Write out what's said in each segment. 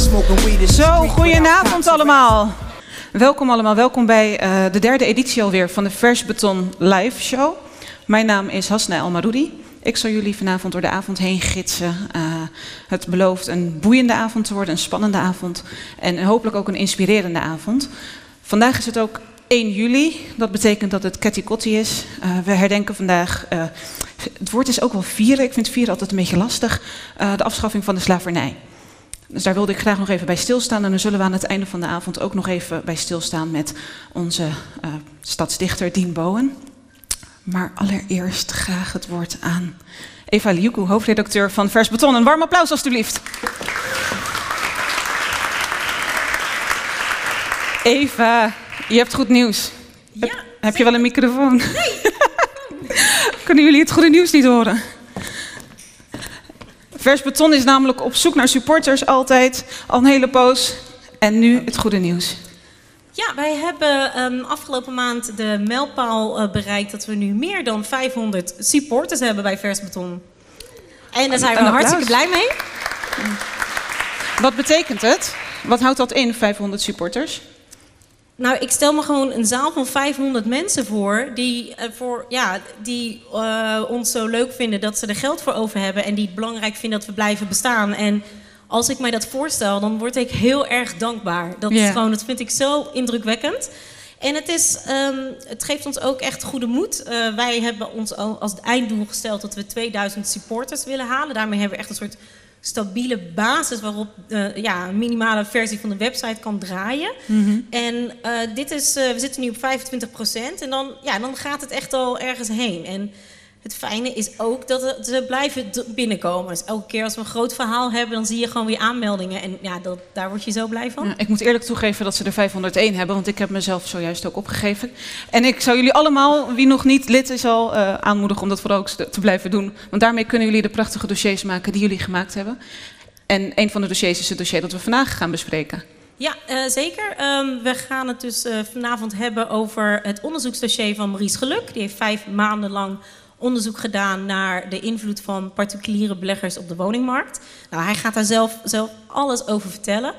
Zo, goedenavond allemaal. Welkom allemaal, welkom bij eh, de derde editie alweer van de Vers Beton Live Show. Mijn naam is Hasna El Maroudi. Ik zal jullie vanavond door de avond heen gidsen. Eh, het belooft een boeiende avond te worden, een spannende avond en hopelijk ook een inspirerende avond. Vandaag is het ook 1 juli, dat betekent dat het Ketty Kotti is. Eh, we herdenken vandaag, het woord is ook wel vieren, ik vind vieren altijd een beetje lastig, de afschaffing van de slavernij. Dus daar wilde ik graag nog even bij stilstaan. En dan zullen we aan het einde van de avond ook nog even bij stilstaan met onze eh, stadsdichter Dien Bowen. Maar allereerst graag het woord aan Eva Liuku, hoofdredacteur van Vers Beton. Een warm applaus alstublieft. Eva, je hebt goed nieuws. Ja, Heb- Heb je wel een microfoon? Nee. Kunnen jullie het goede nieuws niet horen? Vers Beton is namelijk op zoek naar supporters altijd, al een hele poos. En nu het goede nieuws. Ja, wij hebben ehm, afgelopen maand de mijlpaal eh, bereikt dat we nu meer dan 500 supporters hebben bij Vers Beton. En daar zijn we hartstikke blij mee. Wat betekent het? Wat houdt dat in, 500 supporters? Nou, ik stel me gewoon een zaal van 500 mensen voor die, eh, voor, ja, die eh, ons zo leuk vinden dat ze er geld voor over hebben en die het belangrijk vinden dat we blijven bestaan. En als ik mij dat voorstel, dan word ik heel erg dankbaar. Dat, is gewoon, dat vind ik zo indrukwekkend. En het, is, ehm, het geeft ons ook echt goede moed. Eh, wij hebben ons al als einddoel gesteld dat we 2000 supporters willen halen. Daarmee hebben we echt een soort stabiele basis waarop eh, ja, een minimale versie van de website kan draaien. En eh, dit is, eh, we zitten nu op 25% en dan, ja, dan gaat het echt al ergens heen. En het fijne is ook dat ze blijven binnenkomen. Dus elke keer als we een groot verhaal hebben, dan zie je gewoon weer aanmeldingen. En ja, dat, daar word je zo blij van. Ja, ik moet eerlijk toegeven dat ze er 501 hebben, want ik heb mezelf zojuist ook opgegeven. En ik zou jullie allemaal, wie nog niet lid is al, eh, aanmoedigen om dat vooral ook te te blijven doen. Want daarmee kunnen jullie de prachtige dossiers maken die jullie gemaakt hebben. En een van de dossiers is het dossier dat we vandaag gaan bespreken. Ja, eh, zeker. Ehm, we gaan het dus eh, vanavond hebben over het onderzoeksdossier van Maurice Geluk. Die heeft vijf maanden lang onderzoek gedaan naar de invloed van particuliere beleggers op de woningmarkt. Nou, hij gaat daar zelf, zelf alles over vertellen.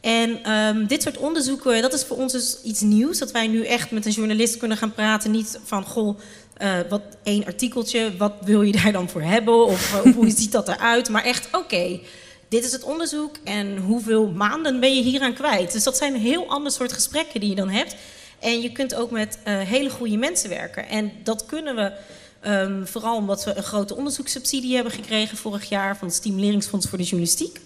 En ehm, dit soort onderzoeken, dat is voor ons dus iets nieuws. Dat wij nu echt met een journalist kunnen gaan praten. Niet van, goh, eh, wat één artikeltje, wat wil je daar dan voor hebben? Of eh, hoe ziet dat eruit? Maar echt, oké, dit is het onderzoek en hoeveel maanden ben je hieraan kwijt? Dus dat zijn een heel ander soort gesprekken die je dan hebt. En je kunt ook met eh, hele goede mensen werken. En dat kunnen we ehm, vooral omdat we een grote onderzoekssubsidie hebben gekregen vorig jaar van het Stimuleringsfonds voor de Journalistiek.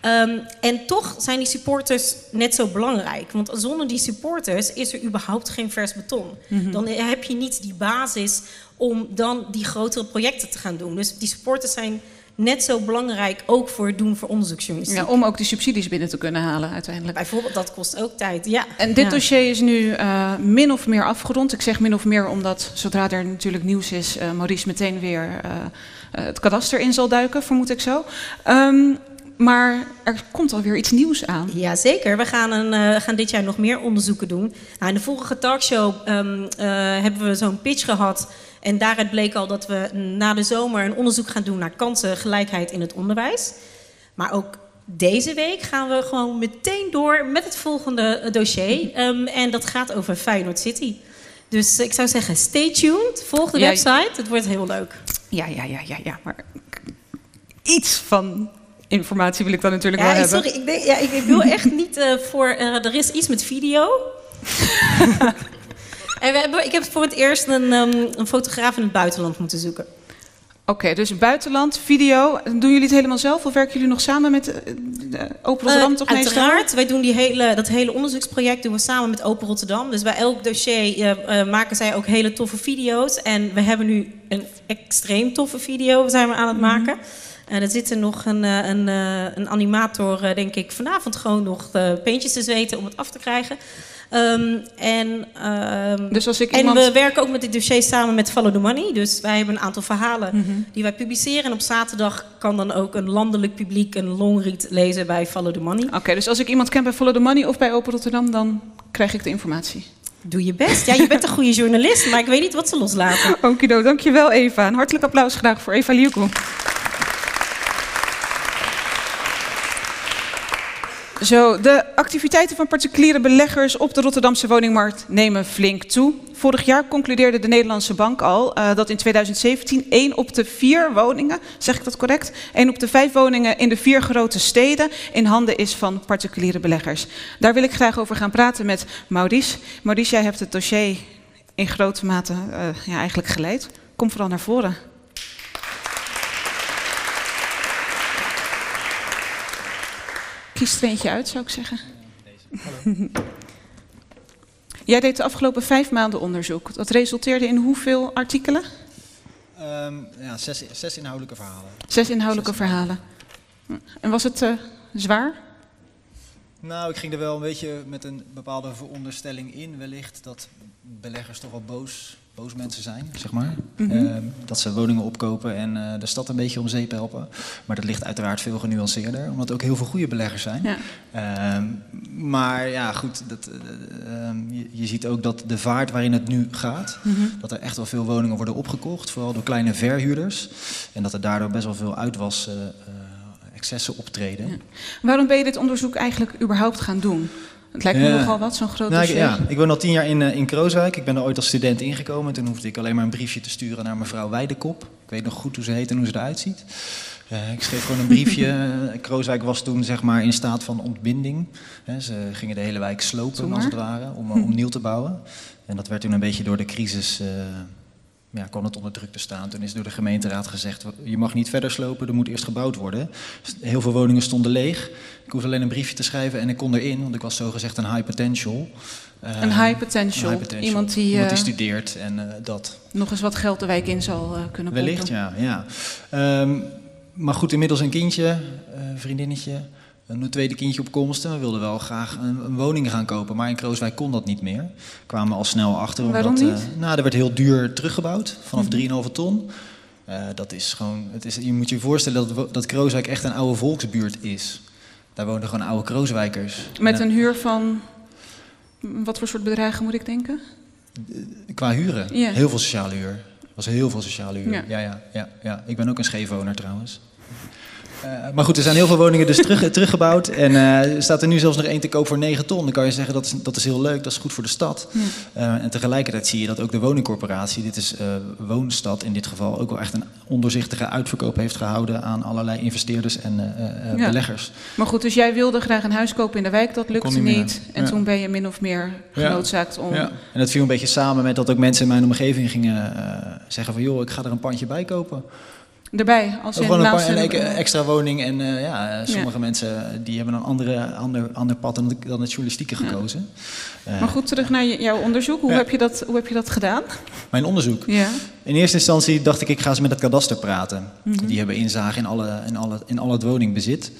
Ehm, en toch zijn die supporters net zo belangrijk. Want zonder die supporters is er überhaupt geen vers beton. Dan heb je niet die basis om dan die grotere projecten te gaan doen. Dus die supporters zijn net zo belangrijk ook voor het doen voor onderzoeksjournalistiek. Ja, om ook die subsidies binnen te kunnen halen uiteindelijk. Bijvoorbeeld, dat kost ook tijd. Ja. En dit Ja. dossier is nu eh, min of meer afgerond. Ik zeg min of meer omdat zodra er natuurlijk nieuws is, eh, Maurice meteen weer eh, het kadaster in zal duiken, vermoed ik zo. Ehm, maar er komt alweer iets nieuws aan. Ja, zeker. We gaan, een, eh, gaan dit jaar nog meer onderzoeken doen. Nou, in de vorige talkshow ehm, eh, hebben we zo'n pitch gehad. En daaruit bleek al dat we na de zomer een onderzoek gaan doen naar kansengelijkheid in het onderwijs. Maar ook deze week gaan we gewoon meteen door met het volgende dossier. Ehm, en dat gaat over Feyenoord City. Dus ik zou zeggen, stay tuned. Volg de Ja, website. Het wordt heel leuk. Ja, ja, ja, ja, ja. Maar iets van informatie wil ik dan natuurlijk Ja, wel hebben. sorry, ik, denk, ja, ik, ik wil echt niet eh, voor. eh, er is iets met video. en we hebben, ik heb voor het eerst een, ehm, een fotograaf in het buitenland moeten zoeken. Oké, dus buitenland, video. Doen jullie het helemaal zelf of werken jullie nog samen met eh, de Open Rotterdam Eh, toch meestal? uiteraard, wij doen die hele, dat hele onderzoeksproject doen we samen met Open Rotterdam. Dus bij elk dossier eh, eh, maken zij ook hele toffe video's. En we hebben nu een extreem toffe video zijn we aan het maken. En er zit er nog een, eh, een, eh, een animator, eh, denk ik, vanavond gewoon nog uh, peentjes te zweten om het af te krijgen. Ehm, en, ehm, Dus als ik en iemand... we werken ook met dit dossier samen met Follow the Money. Dus wij hebben een aantal verhalen Mhm. die wij publiceren. En op zaterdag kan dan ook een landelijk publiek een longread lezen bij Follow the Money. Oké, dus als ik iemand ken bij Follow the Money of bij Open Rotterdam, dan krijg ik de informatie. Doe je best. Ja, je bent een goede journalist, maar ik weet niet wat ze loslaten. Okido, dankjewel Eva. Een hartelijk applaus graag voor Eva Liuko. Zo, de activiteiten van particuliere beleggers op de Rotterdamse woningmarkt nemen flink toe. Vorig jaar concludeerde de Nederlandse Bank al uh, dat in 2017 één op de vier woningen, zeg ik dat correct, één op de vijf woningen in de vier grote steden in handen is van particuliere beleggers. Daar wil ik graag over gaan praten met Maurice. Maurice, jij hebt het dossier in grote mate uh, ja, eigenlijk geleid. Kom vooral naar voren. Kies er eentje uit, zou ik zeggen. Jij deed de afgelopen vijf maanden onderzoek. Dat resulteerde in hoeveel artikelen? Um, ja, zes, zes, inhoudelijke verhalen. Zes inhoudelijke zes verhalen. En was het uh, zwaar? Nou, ik ging er wel een beetje met een bepaalde veronderstelling in, wellicht dat beleggers toch wel boos boos mensen zijn, zeg maar. Mm -hmm. dat ze woningen opkopen en uh, de stad een beetje om zeep helpen. Maar dat ligt uiteraard veel genuanceerder, omdat er ook heel veel goede beleggers zijn. Ja. Uh, maar ja, goed, dat, uh, je, je, ziet ook dat de vaart waarin het nu gaat, mm -hmm. dat er echt wel veel woningen worden opgekocht, vooral door kleine verhuurders. En dat er daardoor best wel veel uitwas excessen optreden. Ja. Waarom ben je dit onderzoek eigenlijk überhaupt gaan doen? Het lijkt me nogal wat, zo'n groot nou, dossier. Ja, ik woon al tien jaar in, uh, in Krooswijk. Ik ben er ooit als student ingekomen. Toen hoefde ik alleen maar een briefje te sturen naar mevrouw Weidekop. Ik weet nog goed hoe ze heet en hoe ze eruit ziet. Uh, ik schreef gewoon een briefje. Krooswijk was toen zeg maar in staat van ontbinding. He, ze gingen de hele wijk slopen, als het ware, om, om nieuw te bouwen. En dat werd toen een beetje door de crisis... Uh, ja, kon het onder druk te staan. Toen is door de gemeenteraad gezegd, je mag niet verder slopen, er moet eerst gebouwd worden. Heel veel woningen stonden leeg. Ik hoefde alleen een briefje te schrijven en ik kon erin, want ik was zogezegd een high potential. Uh, een, high potential. high potential. Iemand die, Iemand die studeert en uh, dat. Nog eens wat geld de wijk in zal uh, kunnen pompen. Wellicht, ja. ja. Um, maar goed, inmiddels een kindje, vriendinnetje, een tweede kindje op komst. En we wilden wel graag een, een, woning gaan kopen, maar in Krooswijk kon dat niet meer. Kwamen al snel achter. Omdat, Waarom niet? Uh, nou, er werd heel duur teruggebouwd, vanaf mm -hmm. 3,5 ton. Uh, dat is gewoon, het is, je moet je voorstellen dat, dat Krooswijk echt een oude volksbuurt is. Daar woonden gewoon oude Krooswijkers. Met een huur van, wat voor soort bedragen moet ik denken? Qua huren? Yeah. Heel veel sociale huur. was heel veel sociale huur. Ja. Ja, ja, ja, ja. Ik ben ook een scheefwoner trouwens. Uh, maar goed, er zijn heel veel woningen dus terug, teruggebouwd. En uh, er staat er nu zelfs nog één te koop voor 9 ton. Dan kan je zeggen dat is, dat is heel leuk, dat is goed voor de stad. Ja. Uh, en tegelijkertijd zie je dat ook de woningcorporatie, dit is Woonstad in dit geval, ook wel echt een ondoorzichtige uitverkoop heeft gehouden aan allerlei investeerders en ja. beleggers. Maar goed, dus jij wilde graag een huis kopen in de wijk, dat lukte niet. niet. En ja. toen ben je min of meer genoodzaakt om. Ja. En dat viel een beetje samen met dat ook mensen in mijn omgeving gingen zeggen van joh, ik ga er een pandje bij kopen. Erbij, als je gewoon een, paar, een extra woning. En uh, ja, sommige ja. mensen die hebben een andere, ander, ander pad dan, dan het journalistieke gekozen. Ja. Uh, maar goed, terug naar jouw onderzoek. Hoe, ja. heb je dat, hoe heb je dat gedaan? Mijn onderzoek? Ja. In eerste instantie dacht ik, ik ga eens met het kadaster praten. Mm -hmm. Die hebben inzage in, alle, in, alle, in al het woningbezit.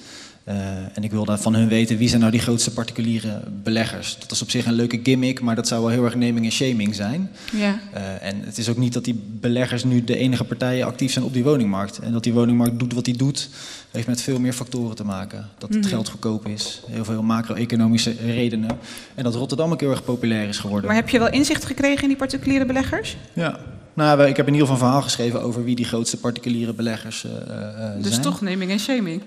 Uh, en ik wilde van hun weten wie zijn nou die grootste particuliere beleggers. Dat is op zich een leuke gimmick, maar dat zou wel heel erg naming en shaming zijn. Ja. Uh, en het is ook niet dat die beleggers nu de enige partijen actief zijn op die woningmarkt. En dat die woningmarkt doet wat die doet, heeft met veel meer factoren te maken. Dat het mm. geld goedkoop is, heel veel macro-economische redenen. En dat Rotterdam ook heel erg populair is geworden. Maar heb je wel inzicht gekregen in die particuliere beleggers? Ja. Nou, ik heb in ieder geval een verhaal geschreven over wie die grootste particuliere beleggers uh, zijn. Dus toch naming en shaming?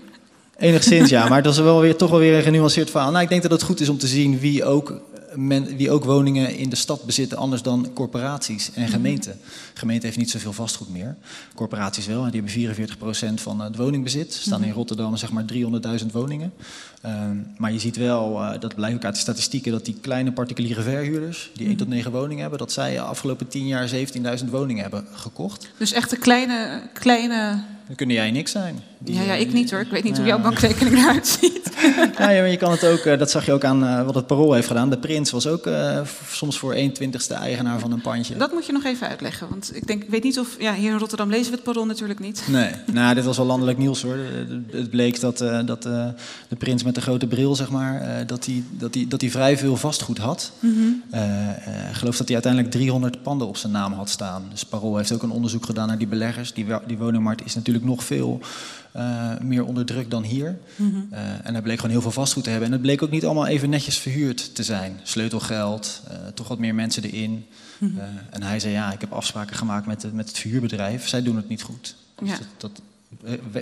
Enigszins ja, maar dat is wel weer, toch wel weer een genuanceerd verhaal. Nou, ik denk dat het goed is om te zien wie ook, men, wie ook woningen in de stad bezitten, anders dan corporaties en gemeenten. De gemeente heeft niet zoveel vastgoed meer. Corporaties wel, die hebben 44% van het woningbezit. Er staan in Rotterdam zeg maar 300.000 woningen. Um, maar je ziet wel, uh, dat blijkt ook uit de statistieken, dat die kleine particuliere verhuurders, die 1 tot 9 woningen hebben, dat zij de afgelopen 10 jaar 17.000 woningen hebben gekocht. Dus echt de kleine, kleine dan kunnen jij niks zijn. Die, ja, ja, ik niet hoor. Ik weet niet ja. hoe jouw bankrekening eruit ziet. ja, ja, maar je kan het ook, dat zag je ook aan uh, wat het Parool heeft gedaan. De Prins was ook soms voor 1 twintigste eigenaar van een pandje. Dat moet je nog even uitleggen. Want ik denk, ik weet niet of, ja, hier in Rotterdam lezen we het Parool natuurlijk niet. Nee, nou, dit was wel landelijk nieuws hoor. Het bleek dat, dat de Prins met de grote bril, zeg maar, dat hij dat die, dat vrij veel vastgoed had. Mm -hmm. ik geloof dat hij uiteindelijk 300 panden op zijn naam had staan. Dus Parool heeft ook een onderzoek gedaan naar die beleggers. Die, die woningmarkt is natuurlijk nog veel meer onder druk dan hier. Mm -hmm. uh, en hij bleek gewoon heel veel vastgoed te hebben. En het bleek ook niet allemaal even netjes verhuurd te zijn. Sleutelgeld, toch wat meer mensen erin. Mm -hmm. en hij zei, ja, ik heb afspraken gemaakt met, met het verhuurbedrijf. Zij doen het niet goed. Dus ja. dat, dat,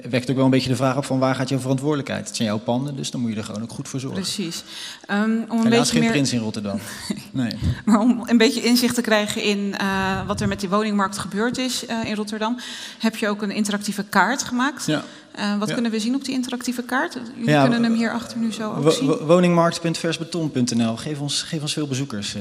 wekt ook wel een beetje de vraag op van waar gaat jouw verantwoordelijkheid? Het zijn jouw panden, dus dan moet je er gewoon ook goed voor zorgen. Precies. Ehm, om, een Helaas geen meer, prins in Rotterdam. Nee. maar om een beetje inzicht te krijgen in eh, wat er met die woningmarkt gebeurd is eh, in Rotterdam, heb je ook een interactieve kaart gemaakt. Ja. Eh, wat Ja. kunnen we zien op die interactieve kaart? Jullie Ja, kunnen hem hier achter nu zo ook zien. wo- Woningmarkt.versbeton.nl. Geef ons, geef ons veel bezoekers.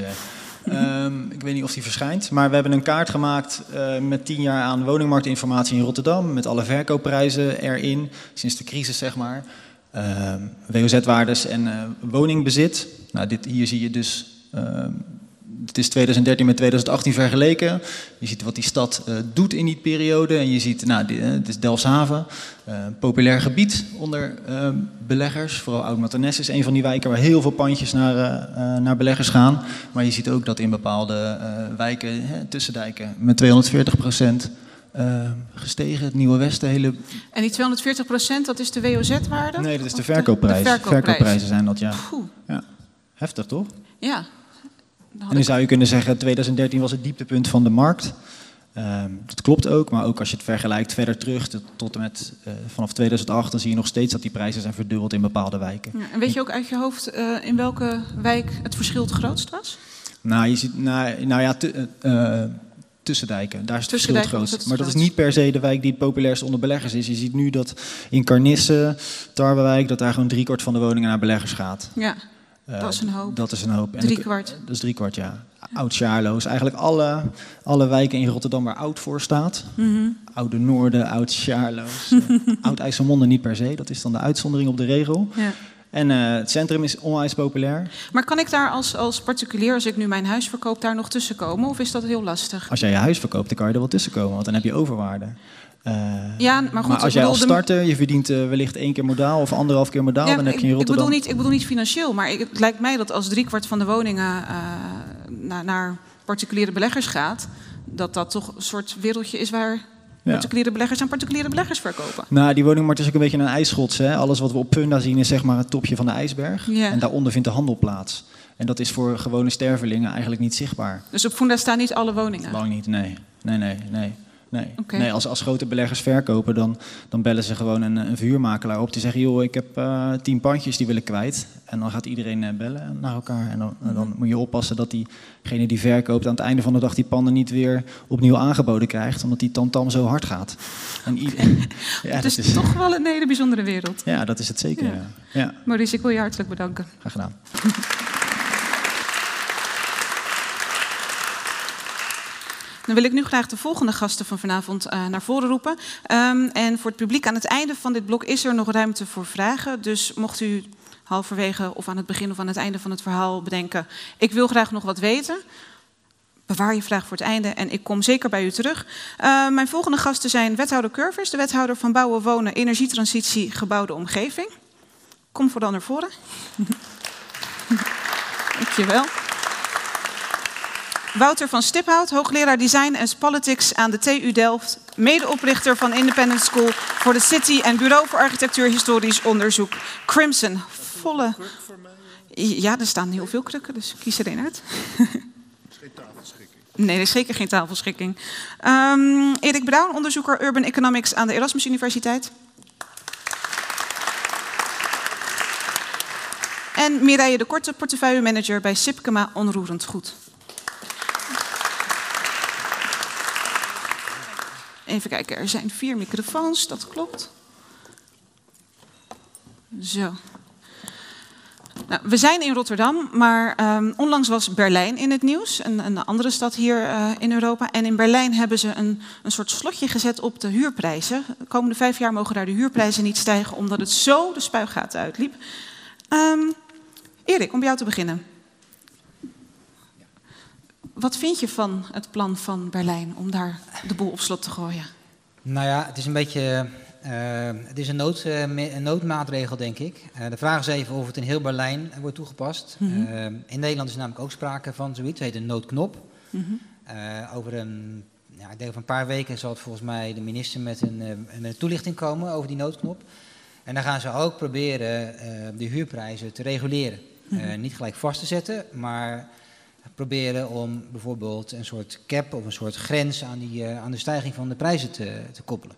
Eh. Ehm, ik weet niet of die verschijnt, maar we hebben een kaart gemaakt eh, met 10 jaar aan woningmarktinformatie in Rotterdam. Met alle verkoopprijzen erin, sinds de crisis zeg maar. Ehm, WOZ-waardes en eh, woningbezit. Nou, dit, hier zie je dus. Het is 2013 met 2018 vergeleken. Je ziet wat die stad eh, doet in die periode. En je ziet, nou, dit, eh, het is Delfshaven. eh, een populair gebied onder beleggers. Vooral Oud-Maternes is een van die wijken waar heel veel pandjes naar, naar beleggers gaan. Maar je ziet ook dat in bepaalde wijken, hè, tussendijken, met 240 procent gestegen. Het Nieuwe Westen, hele... En die 240 procent, dat is de WOZ-waarde? Nee, dat is de verkoopprijs. De verkoopprijs. Verkoopprijzen zijn dat, ja. Ja. Heftig, toch? ja. En dan zou je kunnen zeggen, 2013 was het dieptepunt van de markt. Ehm, dat klopt ook, maar ook als je het vergelijkt verder terug, tot, en met eh, vanaf 2008, dan zie je nog steeds dat die prijzen zijn verdubbeld in bepaalde wijken. Ja, en weet je ook uit je hoofd eh, in welke wijk het verschil het grootst was? Nou, je ziet, nou, nou ja, eh, tussendijken, daar is het verschil het grootst. Maar dat is niet per se de wijk die het populairst onder beleggers is. Je ziet nu dat in Carnisse, Tarwewijk, dat daar gewoon driekwart van de woningen naar beleggers gaat. Ja, Dat is een hoop. Dat is een hoop. En drie kwart. Dat is driekwart, ja. Oud Sjaarloos. Eigenlijk alle, alle wijken in Rotterdam waar oud voor staat. Mhm. Oude Noorden, Oud Sjaarloos. eh, oud IJsselmonde niet per se. Dat is dan de uitzondering op de regel. Ja. En eh, het centrum is onwijs populair. Maar kan ik daar als, als particulier, als ik nu mijn huis verkoop, daar nog tussen komen? Of is dat heel lastig? Als jij je huis verkoopt, dan kan je er wel tussen komen. Want dan heb je overwaarde. Eh, Ja, maar goed, maar als jij als starter, je verdient eh, wellicht één keer modaal of anderhalf keer modaal, Ja, dan heb je in ik, ik, Rotterdam... bedoel niet, ik bedoel niet financieel, maar ik, het lijkt mij dat als driekwart van de woningen eh, naar, naar particuliere beleggers gaat, dat dat toch een soort wereldje is waar Ja. particuliere beleggers aan particuliere beleggers verkopen. Nou, die woningmarkt is ook een beetje een ijsschots. Hè? Alles wat we op Funda zien is zeg maar het topje van de ijsberg. En daaronder vindt de handel plaats. En dat is voor gewone stervelingen eigenlijk niet zichtbaar. Dus op Funda staan niet alle woningen. Lang niet, nee. Nee, nee, nee. Nee, nee als, als grote beleggers verkopen, dan, dan bellen ze gewoon een, een verhuurmakelaar op. Die zeggen, joh, ik heb eh, tien pandjes, die wil ik kwijt. En dan gaat iedereen eh, bellen naar elkaar. En dan, en dan moet je oppassen dat diegene die verkoopt... aan het einde van de dag die panden niet weer opnieuw aangeboden krijgt. Omdat die tamtam zo hard gaat. En ja, het dat is, toch wel een hele bijzondere wereld. ja, dat is het zeker. Ja, Maurice, ik wil je hartelijk bedanken. graag gedaan. Dan wil ik nu graag de volgende gasten van vanavond eh, naar voren roepen. Ehm, en voor het publiek aan het einde van dit blok is er nog ruimte voor vragen. Dus mocht u halverwege of aan het begin of aan het einde van het verhaal bedenken... ik wil graag nog wat weten, bewaar je vraag voor het einde en ik kom zeker bij u terug. Eh, mijn volgende gasten zijn wethouder Curvers, de wethouder van Bouwen, Wonen, Energietransitie, Gebouwde Omgeving. Kom vooral naar voren. Dankjewel. Wouter van Stiphout, hoogleraar Design and Politics aan de TU Delft. Medeoprichter van Independent School for the City en Bureau voor Architectuur Historisch Onderzoek. Crimson, volle... Ja, er staan heel veel krukken, dus kies er één uit. Nee, er is zeker geen tafelschikking. Ehm, Erik Brown, onderzoeker Urban Economics aan de Erasmus Universiteit. En Mireille de Korte, portefeuillemanager bij Sipkema Onroerend Goed. Even kijken, er zijn vier microfoons, dat klopt. Zo. Nou, we zijn in Rotterdam, maar ehm, onlangs was Berlijn in het nieuws, een, een andere stad hier eh, in Europa. En in Berlijn hebben ze een, een soort slotje gezet op de huurprijzen. De komende vijf jaar mogen daar de huurprijzen niet stijgen, omdat het zo de spuigaten uitliep. Ehm, Erik, om jou te beginnen. Wat vind je van het plan van Berlijn om daar de boel op slot te gooien? Nou ja, het is een beetje. eh, het is een, nood, eh, een noodmaatregel, denk ik. Eh, de vraag is even of het in heel Berlijn wordt toegepast. Mhm. In Nederland is namelijk ook sprake van zoiets. Het heet een noodknop. Mhm. Over een, ja, ik denk over een paar weken zal het volgens mij de minister met een, eh, een toelichting komen over die noodknop. En dan gaan ze ook proberen de huurprijzen te reguleren. Mhm. niet gelijk vast te zetten, maar proberen om bijvoorbeeld een soort cap of een soort grens aan, die, eh, aan de stijging van de prijzen te, te koppelen.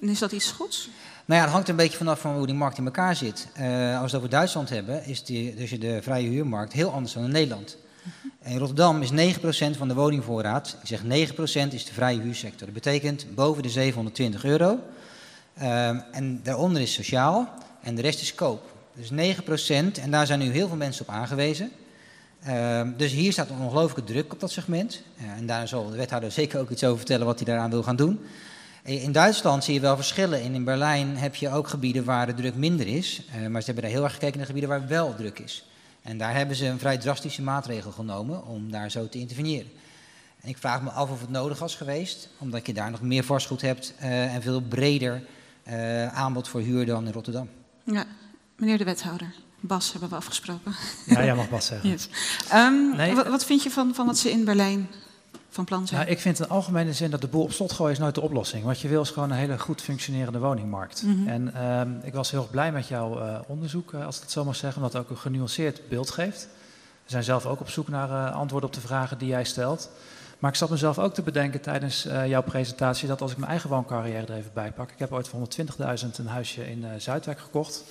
En is dat iets goeds? Nou ja, het hangt een beetje vanaf van hoe die markt in elkaar zit. Uh, als we het over Duitsland hebben, is die, dus de vrije huurmarkt heel anders dan in Nederland. In Rotterdam is 9% van de woningvoorraad, ik zeg 9% is de vrije huursector. Dat betekent boven de 720 euro. Uh, en daaronder is sociaal en de rest is koop. Dus 9% en daar zijn nu heel veel mensen op aangewezen. Uh, dus hier staat een ongelooflijke druk op dat segment. Uh, en daar zal de wethouder zeker ook iets over vertellen wat hij daaraan wil gaan doen. In Duitsland zie je wel verschillen. In, in Berlijn heb je ook gebieden waar de druk minder is. Uh, maar ze hebben daar heel erg gekeken naar gebieden waar wel druk is. En daar hebben ze een vrij drastische maatregel genomen om daar zo te interveneren. En ik vraag me af of het nodig was geweest, omdat je daar nog meer vastgoed hebt en veel breder aanbod voor huur dan in Rotterdam. Ja, meneer de wethouder. Bas hebben we afgesproken. Ja, jij mag Bas zeggen. Yes. Um, nee. wat, vind je van, van wat ze in Berlijn van plan zijn? Nou, ik vind in algemene zin dat de boel op slot gooien is nooit de oplossing. Wat je wil is gewoon een hele goed functionerende woningmarkt. Mm -hmm. En um, ik was heel erg blij met jouw uh, onderzoek, uh, als ik het zo mag zeggen, omdat het ook een genuanceerd beeld geeft. We zijn zelf ook op zoek naar uh, antwoorden op de vragen die jij stelt. Maar ik zat mezelf ook te bedenken tijdens jouw presentatie dat als ik mijn eigen wooncarrière er even bij pak. Ik heb ooit voor 120.000 een huisje in Zuidwijk gekocht.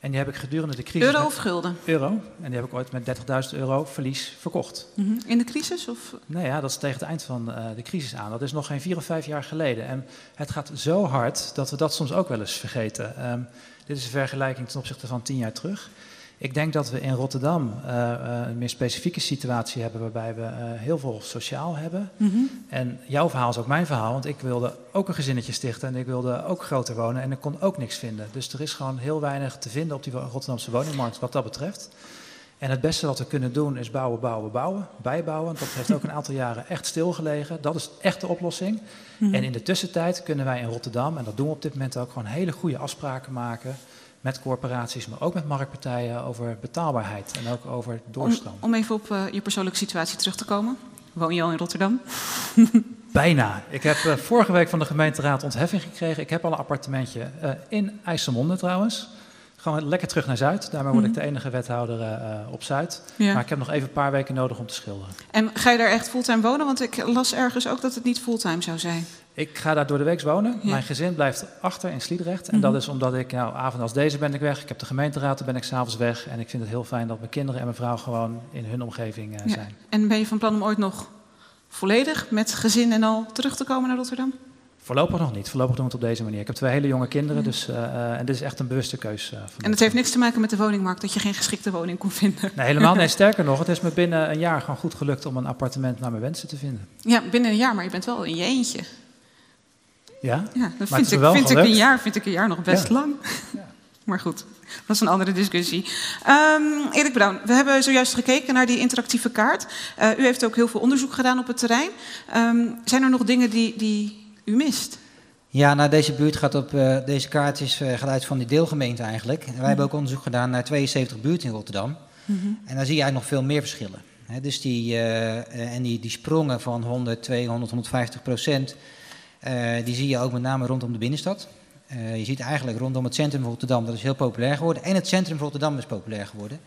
En die heb ik gedurende de crisis... Euro of gulden? Euro. En die heb ik ooit met 30.000 euro verlies verkocht. Mm -hmm. In de crisis? Of? Nou ja, dat is tegen het eind van uh, de crisis aan. Dat is nog geen vier of vijf jaar geleden. En het gaat zo hard dat we dat soms ook wel eens vergeten. Um, dit is een vergelijking ten opzichte van tien jaar terug. Ik denk dat we in Rotterdam uh, uh, een meer specifieke situatie hebben waarbij we uh, heel veel sociaal hebben. Mm -hmm. En jouw verhaal is ook mijn verhaal, want ik wilde ook een gezinnetje stichten en ik wilde ook groter wonen en ik kon ook niks vinden. Dus er is gewoon heel weinig te vinden op die Rotterdamse woningmarkt wat dat betreft. En het beste wat we kunnen doen is bouwen, bouwen, bouwen, bijbouwen. Dat heeft ook een aantal jaren echt stilgelegen. Dat is echt de oplossing. Mm -hmm. En in de tussentijd kunnen wij in Rotterdam, en dat doen we op dit moment ook, gewoon hele goede afspraken maken met corporaties, maar ook met marktpartijen over betaalbaarheid en ook over doorstroom. Om, om even op uh, je persoonlijke situatie terug te komen. Woon je al in Rotterdam? Bijna. Ik heb uh, vorige week van de gemeenteraad ontheffing gekregen. Ik heb al een appartementje uh, in IJsselmonde trouwens. Gewoon lekker terug naar Zuid. Daarmee word ik de enige wethouder uh, op Zuid. Ja. Maar ik heb nog even een paar weken nodig om te schilderen. En ga je daar echt fulltime wonen? Want ik las ergens ook dat het niet fulltime zou zijn. Ik ga daar door de week wonen. Ja. Mijn gezin blijft achter in Sliedrecht. En mm -hmm. dat is omdat ik, nou, avond als deze ben ik weg. Ik heb de gemeenteraad, dan ben ik s'avonds weg. En ik vind het heel fijn dat mijn kinderen en mijn vrouw gewoon in hun omgeving uh, ja. zijn. En ben je van plan om ooit nog volledig met gezin en al terug te komen naar Rotterdam? Voorlopig nog niet. Voorlopig doen we het op deze manier. Ik heb twee hele jonge kinderen, dus, uh, en dit is echt een bewuste keus. Uh, en het heeft niks te maken met de woningmarkt, dat je geen geschikte woning kon vinden? Nee, helemaal nee. Sterker nog, het is me binnen een jaar gewoon goed gelukt om een appartement naar mijn wensen te vinden. Ja, binnen een jaar, maar je bent wel in je eentje. Ja? Ja, dat vind, ik, vind ik, een jaar, vind ik een jaar nog best ja. lang. Ja. Maar goed, dat is een andere discussie. Um, Erik Brown, we hebben zojuist gekeken naar die interactieve kaart. Uh, u heeft ook heel veel onderzoek gedaan op het terrein. Um, zijn er nog dingen die, die u mist? Ja, nou, deze buurt gaat op, uh, deze kaart is uh, gaat uit van die deelgemeente eigenlijk. En wij mm -hmm. hebben ook onderzoek gedaan naar 72 buurten in Rotterdam. Mm -hmm. En daar zie je eigenlijk nog veel meer verschillen. He, dus die, uh, en die, die sprongen van 100, 200, 150 procent, die zie je ook met name rondom de binnenstad. je ziet eigenlijk rondom het centrum van Rotterdam, dat is heel populair geworden. En het centrum van Rotterdam is populair geworden.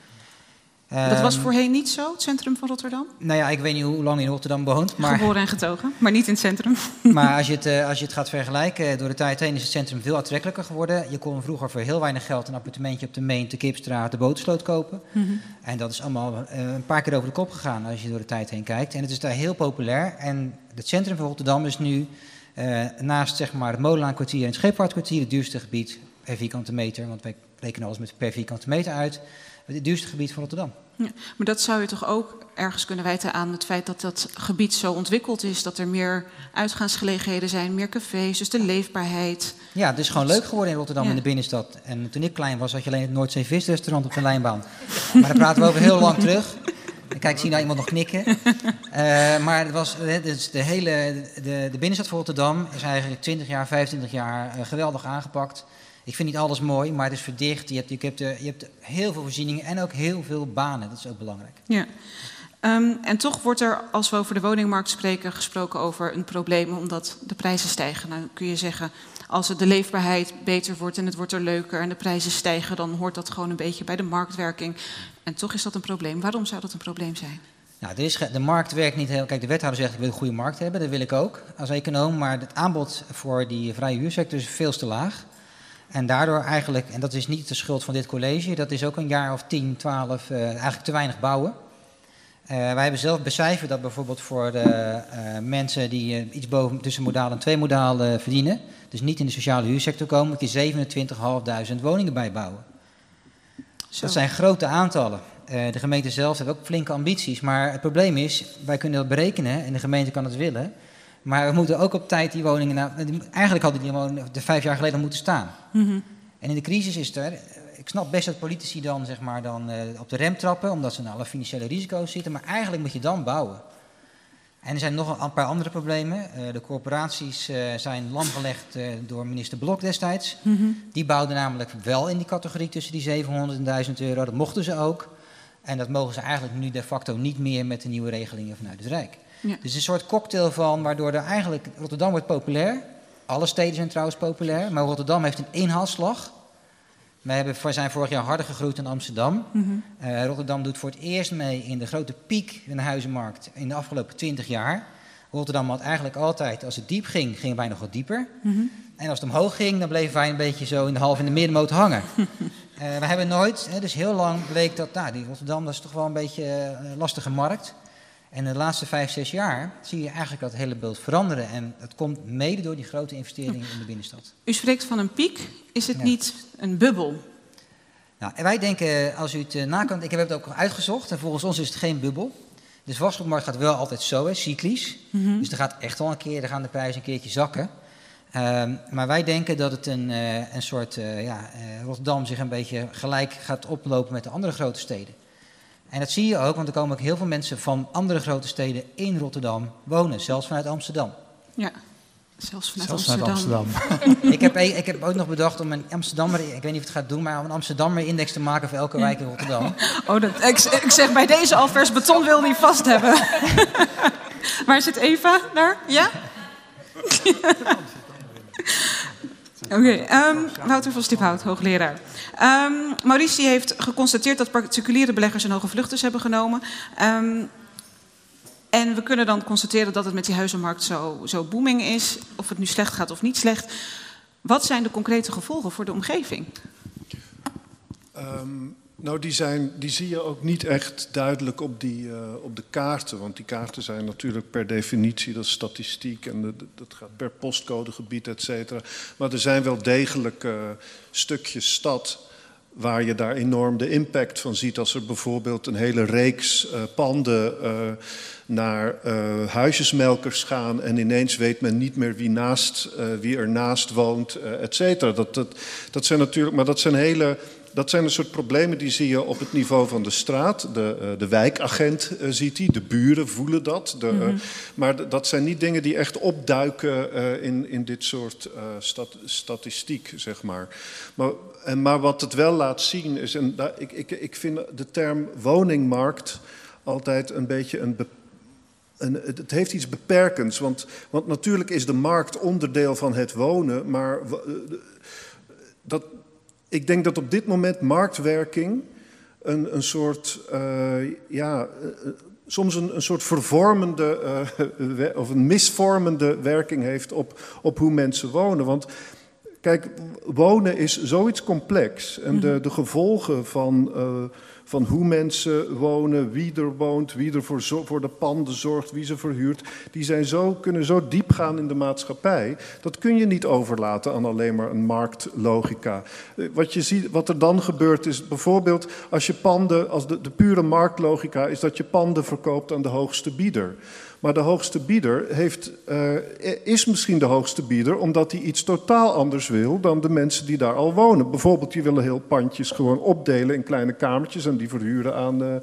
Dat was voorheen niet zo, het centrum van Rotterdam? Nou ja, ik weet niet hoe lang je in Rotterdam woont. Maar, Geboren en getogen, maar niet in het centrum. Maar als je, het, uh, als je het gaat vergelijken, door de tijd heen is het centrum veel aantrekkelijker geworden. Je kon vroeger voor heel weinig geld een appartementje op de Meen, de Kipstraat, de Botersloot kopen. Mm -hmm. En dat is allemaal een paar keer over de kop gegaan als je door de tijd heen kijkt. En het is daar heel populair. En het centrum van Rotterdam is nu uh, naast zeg maar, het Molenaarkwartier en het Scheepvaartkwartier het duurste gebied per vierkante meter. Want wij rekenen alles met per vierkante meter uit. Het duurste gebied van Rotterdam. Ja, maar dat zou je toch ook ergens kunnen wijten aan het feit dat dat gebied zo ontwikkeld is. Dat er meer uitgaansgelegenheden zijn, meer cafés, dus de leefbaarheid. Ja, het is gewoon leuk geworden in Rotterdam ja. in de binnenstad. En toen ik klein was, had je alleen het Noordzee visrestaurant op de lijnbaan. Maar daar praten we over heel lang terug. Kijk, ik zie nou iemand nog knikken. Uh, maar het was, dus de hele de, de binnenstad van Rotterdam is eigenlijk 20 jaar, 25 jaar uh, geweldig aangepakt. Ik vind niet alles mooi, maar het is verdicht. Je hebt, je, hebt, je hebt heel veel voorzieningen en ook heel veel banen. Dat is ook belangrijk. Ja. Um, en toch wordt er, als we over de woningmarkt spreken, gesproken over een probleem omdat de prijzen stijgen. Nou kun je zeggen, als de leefbaarheid beter wordt en het wordt er leuker en de prijzen stijgen, dan hoort dat gewoon een beetje bij de marktwerking. En toch is dat een probleem. Waarom zou dat een probleem zijn? Nou, er is de markt werkt niet heel. Kijk, de wethouder zegt ik wil een goede markt hebben, dat wil ik ook als econoom. Maar het aanbod voor die vrije huursector is veel te laag. En daardoor eigenlijk, en dat is niet de schuld van dit college, dat is ook een jaar of 10, 12 eh, eigenlijk te weinig bouwen. Eh, wij hebben zelf becijferd dat bijvoorbeeld voor de eh, mensen die eh, iets boven tussen modaal en twee modaal eh, verdienen, dus niet in de sociale huursector komen, moet je 27.500 woningen bijbouwen. Zo. Dat zijn grote aantallen. Eh, de gemeente zelf heeft ook flinke ambities. Maar het probleem is, wij kunnen dat berekenen en de gemeente kan het willen. Maar we moeten ook op tijd die woningen... Nou, eigenlijk hadden die woningen vijf jaar geleden moeten staan. Mhm. En in de crisis is er... Ik snap best dat politici dan, zeg maar, dan eh, op de rem trappen... omdat ze naar alle financiële risico's zitten. Maar eigenlijk moet je dan bouwen. En er zijn nog een paar andere problemen. Eh, de corporaties eh, zijn lamgelegd door minister Blok destijds. Mhm. Die bouwden namelijk wel in die categorie tussen die 700 en 1000 euro. Dat mochten ze ook. En dat mogen ze eigenlijk nu de facto niet meer met de nieuwe regelingen vanuit het Rijk. Ja. Dus een soort cocktail van waardoor er eigenlijk... Rotterdam wordt populair. Alle steden zijn trouwens populair. Maar Rotterdam heeft een inhaalslag. We hebben, zijn vorig jaar harder gegroeid dan Amsterdam. Mhm. Eh, Rotterdam doet voor het eerst mee in de grote piek in de huizenmarkt in de afgelopen 20 jaar. Rotterdam had eigenlijk altijd, als het diep ging, gingen wij nog wat dieper. Mhm. En als het omhoog ging, dan bleven wij een beetje zo in de half in de middenmoot hangen. Eh, we hebben nooit, hè, dus heel lang bleek dat, nou, die Rotterdam dat is toch wel een beetje eh, een lastige markt. En de laatste vijf, zes jaar zie je eigenlijk dat hele beeld veranderen. En dat komt mede door die grote investeringen in de binnenstad. U spreekt van een piek. Is het Ja. niet een bubbel? Nou, en wij denken, als u het uh, nakant, ik heb het ook uitgezocht, en volgens ons is het geen bubbel. De vastgoedmarkt gaat wel altijd zo, hè, cyclisch. Mhm. Dus er gaat echt wel een keer, er gaan de prijzen een keertje zakken. Ehm, maar wij denken dat het een, eh, een soort, eh, ja, eh, Rotterdam zich een beetje gelijk gaat oplopen met de andere grote steden. En dat zie je ook, want er komen ook heel veel mensen van andere grote steden in Rotterdam wonen, zelfs vanuit Amsterdam. Ja, zelfs vanuit Zelfs Amsterdam. Amsterdam. ik, heb, ik heb ook nog bedacht om een Amsterdammer, ik weet niet of het gaat doen, maar om een Amsterdammer-index te maken voor elke wijk in Rotterdam. Oh, dat, ik, ik zeg bij deze al vers beton wil niet vast hebben. Waar zit Eva? Daar? Ja? Oké, ehm, Wouter van Stiphout, hoogleraar. Ehm, Maurice die heeft geconstateerd dat particuliere beleggers een hoge vluchters hebben genomen. Ehm, en we kunnen dan constateren dat het met die huizenmarkt zo, zo booming is. Of het nu slecht gaat of niet slecht. Wat zijn de concrete gevolgen voor de omgeving? Ehm, nou, die, zijn, die zie je ook niet echt duidelijk op, die, eh, op de kaarten. Want die kaarten zijn natuurlijk per definitie, dat is statistiek en dat, gaat per postcodegebied, et cetera. Maar er zijn wel degelijk eh, stukjes stad waar je daar enorm de impact van ziet. Als er bijvoorbeeld een hele reeks eh, panden eh, naar eh, huisjesmelkers gaan en ineens weet men niet meer wie, naast, wie er naast woont, et cetera. Dat, dat, dat zijn natuurlijk, maar dat zijn hele dat zijn een soort problemen die zie je op het niveau van de straat. De, uh, de wijkagent uh, ziet die, de buren voelen dat. De, uh, maar d- dat zijn niet dingen die echt opduiken in, in dit soort stat, statistiek, zeg maar. Maar, en, maar wat het wel laat zien is, en daar, ik, ik, ik vind de term woningmarkt altijd een beetje een beperking. En het heeft iets beperkends, want, want natuurlijk is de markt onderdeel van het wonen, maar dat, ik denk dat op dit moment marktwerking een, een soort, uh, ja, uh, soms een, een soort vervormende uh, of een misvormende werking heeft op, op hoe mensen wonen. Want kijk, wonen is zoiets complex en de, de gevolgen van van hoe mensen wonen, wie er woont, wie er voor, voor de panden zorgt, wie ze verhuurt, die zijn zo, kunnen zo diep gaan in de maatschappij. Dat kun je niet overlaten aan alleen maar een marktlogica. Wat, je ziet, wat er dan gebeurt is bijvoorbeeld als je panden, als de, de pure marktlogica is dat je panden verkoopt aan de hoogste bieder. Maar de hoogste bieder heeft, uh, is misschien de hoogste bieder omdat hij iets totaal anders wil dan de mensen die daar al wonen. Bijvoorbeeld, die willen heel pandjes gewoon opdelen in kleine kamertjes en die verhuren aan, uh,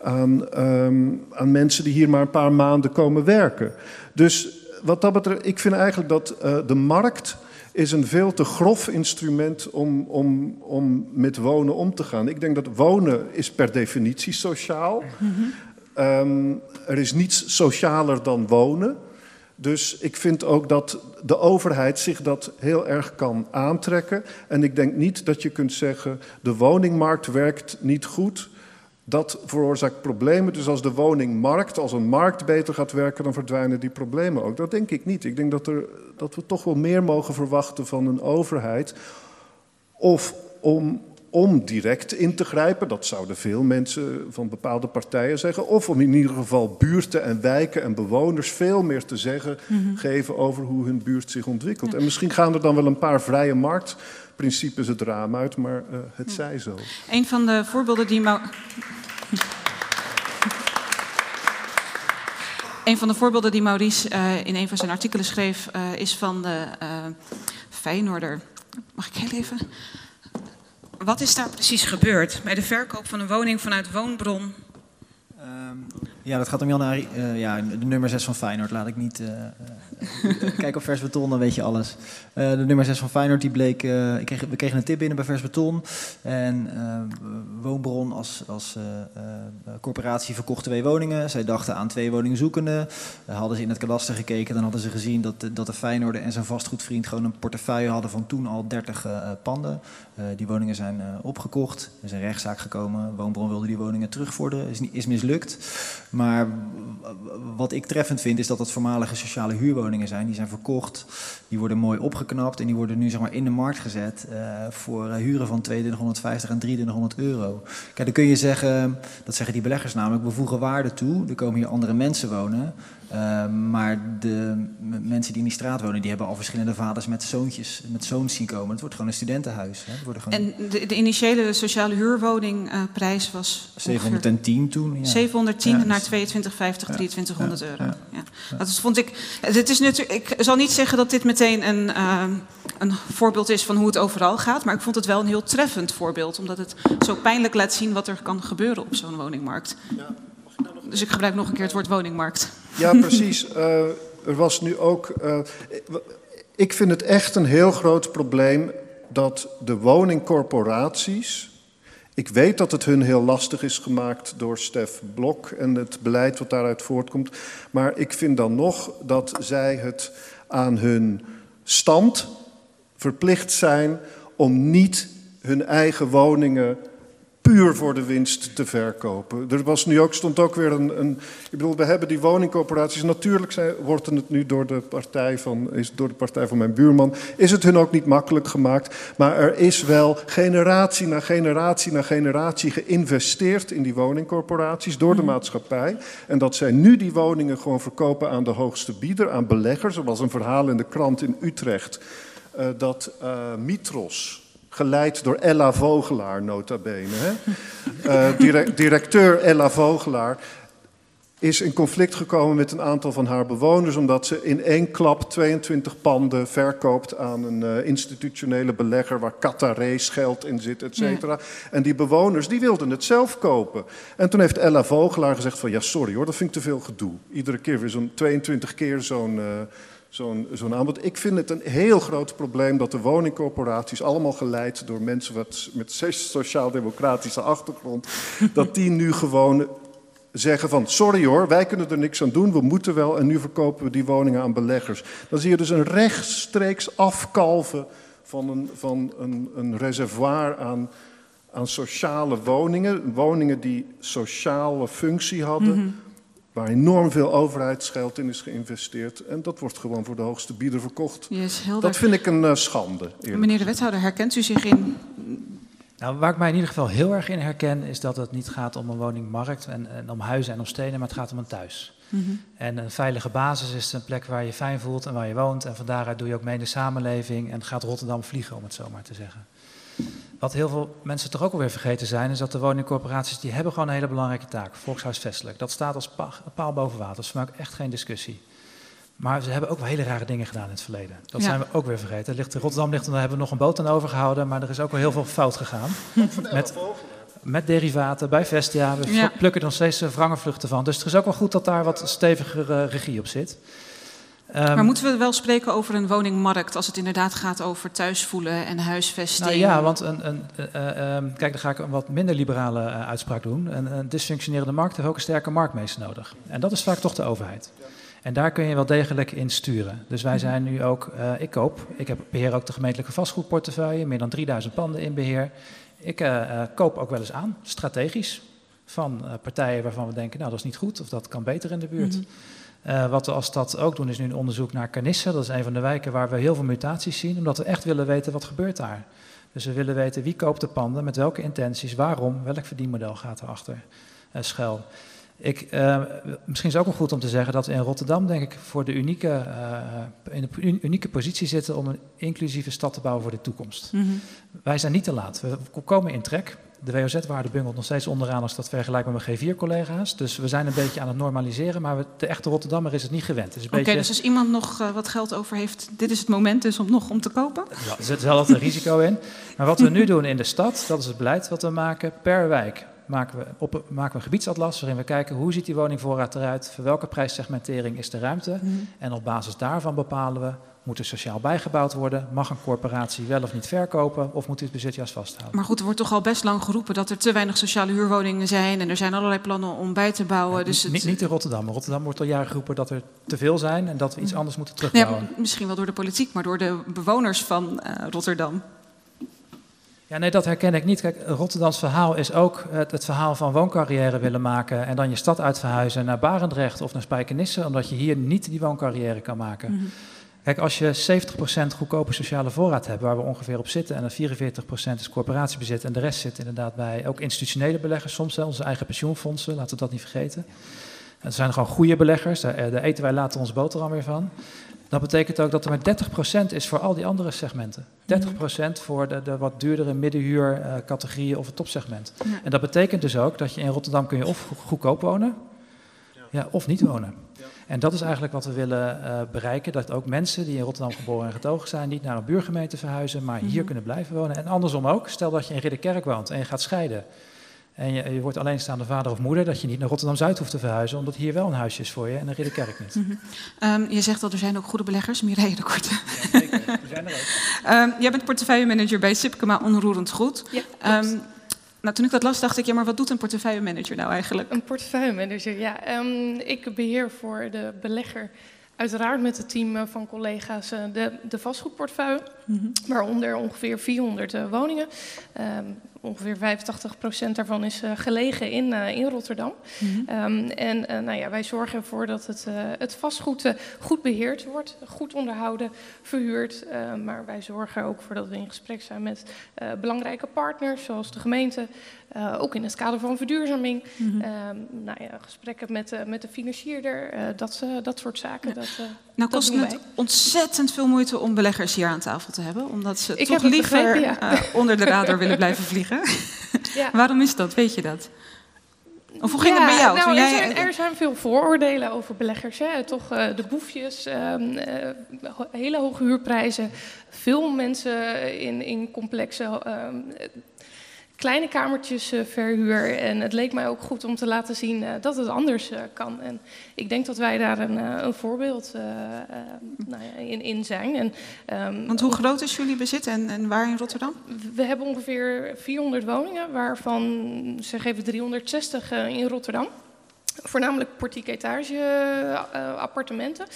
aan, um, aan mensen die hier maar een paar maanden komen werken. Dus wat dat betreft, ik vind eigenlijk dat uh, de markt is een veel te grof instrument om, om, om met wonen om te gaan. Ik denk dat wonen is per definitie sociaal. Mm-hmm. Um, er is niets socialer dan wonen. Dus ik vind ook dat de overheid zich dat heel erg kan aantrekken. En ik denk niet dat je kunt zeggen: de woningmarkt werkt niet goed. dat veroorzaakt problemen. Dus als de woningmarkt, als een markt beter gaat werken, dan verdwijnen die problemen ook. Dat denk ik niet. Ik denk dat, er, dat we toch wel meer mogen verwachten van een overheid. Of om, om direct in te grijpen, dat zouden veel mensen van bepaalde partijen zeggen. Of om in ieder geval buurten en wijken en bewoners veel meer te zeggen geven over hoe hun buurt zich ontwikkelt. En misschien gaan er dan wel een paar vrije marktprincipes het raam uit, maar uh, het zij zo. Een van de voorbeelden die. Een van de voorbeelden die Maurice uh, in een van zijn artikelen schreef, uh, is van de uh, Feyenoorder. Mag ik heel even? Wat is daar precies gebeurd bij de verkoop van een woning vanuit Woonbron? Um, ja, dat gaat om Jan Arie, ja, de nummer 6 van Feyenoord. Laat ik niet kijk op Vers Beton, dan weet je alles. De nummer 6 van Feyenoord, die bleek... Ik kreeg, we kregen een tip binnen bij Vers Beton. En Woonbron als, als corporatie verkocht twee woningen. Zij dachten aan twee woningen zoekende. hadden ze in het kadaster gekeken, dan hadden ze gezien... dat, dat de Feyenoorder en zijn vastgoedvriend gewoon een portefeuille hadden... van toen al 30 panden. die woningen zijn opgekocht. Er is een rechtszaak gekomen. Woonbron wilde die woningen terugvorderen. Is, is mislukt. Maar wat ik treffend vind, is dat het voormalige sociale huurwoningen zijn. Die zijn verkocht, die worden mooi opgeknapt en die worden nu zeg maar, in de markt gezet uh, voor uh, huren van 2250 en 2300 euro. Kijk, dan kun je zeggen, dat zeggen die beleggers namelijk, we voegen waarde toe. Er komen hier andere mensen wonen. Uh, maar de mensen die in die straat wonen, die hebben al verschillende vaders met zoontjes, met zoons zien komen. Het wordt gewoon een studentenhuis. Hè. Gewoon... En de, de, initiële sociale huurwoningprijs uh, was 710 toen. Ja. 710 ja, naar 2250, ja, 2300 euro. Ja. Dat vond ik. Het is natuurlijk. Ik zal niet zeggen dat dit meteen een, uh, een voorbeeld is van hoe het overal gaat, maar ik vond het wel een heel treffend voorbeeld, omdat het zo pijnlijk laat zien wat er kan gebeuren op zo'n woningmarkt. Dus ik gebruik nog een keer het woord woningmarkt. Ja, precies. Uh, er was nu ook. Uh, ik vind het echt een heel groot probleem dat de woningcorporaties. Ik weet dat het hun heel lastig is gemaakt door Stef Blok en het beleid wat daaruit voortkomt. Maar ik vind dan nog dat zij het aan hun stand verplicht zijn om niet hun eigen woningen puur voor de winst te verkopen. Er was nu ook, stond ook weer een, een ik bedoel, we hebben die woningcorporaties. Natuurlijk zijn, wordt het nu door de, partij van, is door de partij van mijn buurman, is het hun ook niet makkelijk gemaakt. Maar er is wel generatie na generatie na generatie geïnvesteerd in die woningcorporaties door de maatschappij. En dat zij nu die woningen gewoon verkopen aan de hoogste bieder, aan beleggers. Er was een verhaal in de krant in Utrecht uh, dat uh, Mitros geleid door Ella Vogelaar, nota bene. Hè? Direct, directeur Ella Vogelaar is in conflict gekomen met een aantal van haar bewoners... omdat ze in één klap 22 panden verkoopt aan een uh, institutionele belegger... waar Qatarees geld in zit, et cetera. Ja. En die bewoners die wilden het zelf kopen. En toen heeft Ella Vogelaar gezegd van... ja, sorry hoor, dat vind ik te veel gedoe. Iedere keer weer zo'n 22 keer zo'n... Uh, zo'n zo'n aanbod. Ik vind het een heel groot probleem dat de woningcorporaties, allemaal geleid door mensen wat, met sociaal-democratische achtergrond, dat die nu gewoon zeggen van sorry hoor, wij kunnen er niks aan doen, we moeten wel en nu verkopen we die woningen aan beleggers. Dan zie je dus een rechtstreeks afkalven van een, van een, een reservoir aan, aan sociale woningen, woningen die sociale functie hadden. Mm -hmm waar enorm veel overheidsgeld in is geïnvesteerd. En dat wordt gewoon voor de hoogste bieder verkocht. Yes, dat vind ik een uh, schande. Meneer de wethouder, herkent u zich in... Nou, waar ik mij in ieder geval heel erg in herken, is dat het niet gaat om een woningmarkt en, en om huizen en om stenen, maar het gaat om een thuis. Mm -hmm. En een veilige basis is een plek waar je fijn voelt en waar je woont. En van daaruit doe je ook mee in de samenleving en gaat Rotterdam vliegen, om het zo maar te zeggen. Wat heel veel mensen toch ook alweer vergeten zijn, is dat de woningcorporaties die hebben gewoon een hele belangrijke taak, volkshuisvestelijk. Dat staat als paal boven water, dat is voor mij ook echt geen discussie. Maar ze hebben ook wel hele rare dingen gedaan in het verleden. Dat ja. zijn we ook weer vergeten. Ligt, Rotterdam ligt, daar hebben we nog een boot aan overgehouden, maar er is ook wel heel veel fout gegaan. Met, met derivaten bij Vestia. We ja. plukken er nog steeds vrangenvluchten van. Dus het is ook wel goed dat daar wat stevigere regie op zit. Um, maar moeten we wel spreken over een woningmarkt als het inderdaad gaat over thuisvoelen en huisvesting? Nou ja, want een, een, uh, uh, kijk, dan ga ik een wat minder liberale uh, uitspraak doen. Een, een, dysfunctionerende markt heeft ook een sterke marktmeester nodig. En dat is vaak toch de overheid. En daar kun je wel degelijk in sturen. Dus wij zijn nu ook, ik koop, ik heb, beheer ook de gemeentelijke vastgoedportefeuille, meer dan 3000 panden in beheer. Ik koop ook wel eens aan, strategisch van partijen waarvan we denken, nou dat is niet goed of dat kan beter in de buurt. Mhm. Uh, wat we als stad ook doen is nu een onderzoek naar Canisse. Dat is een van de wijken waar we heel veel mutaties zien, omdat we echt willen weten wat gebeurt daar. Dus we willen weten wie koopt de panden, met welke intenties, waarom, welk verdienmodel gaat erachter uh, schuil. Ik, uh, misschien is het ook wel goed om te zeggen dat we in Rotterdam, denk ik, voor de unieke, uh, in een unieke positie zitten om een inclusieve stad te bouwen voor de toekomst. Mm -hmm. Wij zijn niet te laat. We komen in trek. De WOZ-waarde bungelt nog steeds onderaan als dat vergelijkt met mijn G4-collega's. Dus we zijn een beetje aan het normaliseren, maar we, de echte Rotterdammer is het niet gewend. Oké, okay, dus als iemand nog uh, wat geld over heeft, dit is het moment dus om nog om te kopen? Ja, er zit wel altijd een risico in. Maar wat we nu doen in de stad, dat is het beleid wat we maken per wijk maken we, op, maken we een gebiedsatlas waarin we kijken hoe ziet die woningvoorraad eruit, voor welke prijssegmentering is de ruimte. Mm. En op basis daarvan bepalen we, moet er sociaal bijgebouwd worden, mag een corporatie wel of niet verkopen of moet dit bezit juist vasthouden. Maar goed, er wordt toch al best lang geroepen dat er te weinig sociale huurwoningen zijn en er zijn allerlei plannen om bij te bouwen. Ja, dus niet, het... niet in Rotterdam. In Rotterdam wordt al jaren geroepen dat er te veel zijn en dat we iets anders moeten terugbouwen. Ja, misschien wel door de politiek, maar door de bewoners van uh, Rotterdam. Ja, nee, dat herken ik niet. Kijk, Rotterdams verhaal is ook het, het, verhaal van wooncarrière willen maken en dan je stad uitverhuizen naar Barendrecht of naar Spijkenisse, omdat je hier niet die wooncarrière kan maken. Mm -hmm. Kijk, als je 70% goedkope sociale voorraad hebt, waar we ongeveer op zitten, en dan 44% is corporatiebezit en de rest zit inderdaad bij ook institutionele beleggers, soms hè, onze eigen pensioenfondsen, laten we dat niet vergeten. Er zijn gewoon goede beleggers, daar, daar eten wij later ons boterham weer van. Dat betekent ook dat er maar 30% is voor al die andere segmenten. 30% voor de, de wat duurdere middenhuurcategorieën uh, of het topsegment. Ja. En dat betekent dus ook dat je in Rotterdam kun je of goedkoop wonen, ja, of niet wonen. Ja. En dat is eigenlijk wat we willen uh, bereiken. Dat ook mensen die in Rotterdam geboren en getogen zijn, niet naar een buurgemeente verhuizen, maar hier Mhm. kunnen blijven wonen. En andersom ook. Stel dat je in Ridderkerk woont en je gaat scheiden. En je, je wordt alleenstaande vader of moeder, dat je niet naar Rotterdam-Zuid hoeft te verhuizen, omdat hier wel een huisje is voor je en in Ridderkerk niet. Mhm. Um, je zegt al, er zijn ook goede beleggers. Mireille de Korte. Zeker, we zijn er ook. Um, jij bent portefeuillemanager bij Sipkema Onroerend Goed. Ja, Um, nou, toen ik dat las, dacht ik, ja, maar wat doet een portefeuillemanager nou eigenlijk? Een portefeuillemanager, ja. Um, ik beheer voor de belegger, uiteraard met het team uh, van collega's, uh, de, de vastgoedportefeuille. Mm -hmm. Waaronder ongeveer 400 uh, woningen. Um, ongeveer 85% daarvan is uh, gelegen in, uh, in Rotterdam. Mm -hmm. um, en uh, nou ja, wij zorgen ervoor dat het, het vastgoed goed beheerd wordt, goed onderhouden, verhuurd. maar wij zorgen ook voor dat we in gesprek zijn met belangrijke partners, zoals de gemeente. ook in het kader van verduurzaming. Mm -hmm. um, nou ja, gesprekken met, met de financierder, dat, dat soort zaken. Ja. Dat, nou kost het ontzettend veel moeite om beleggers hier aan tafel te hebben. Omdat ze Ik toch liever ja. onder de radar willen blijven vliegen. Ja. Waarom is dat? Weet je dat? Of hoe ging ja, het bij jou? Nou, er, zijn, er zijn veel vooroordelen over beleggers. Hè. Toch uh, de boefjes, um, uh, hele hoge huurprijzen. Veel mensen in, in complexe um, kleine kamertjes uh, verhuur. En het leek mij ook goed om te laten zien dat het anders kan. En ik denk dat wij daar een, een voorbeeld nou ja, in, in zijn. En, um, Want hoe groot is jullie bezit en, en waar in Rotterdam? We hebben ongeveer 400 woningen, waarvan zeg even 360 in Rotterdam. Voornamelijk portiek etage uh, appartementen.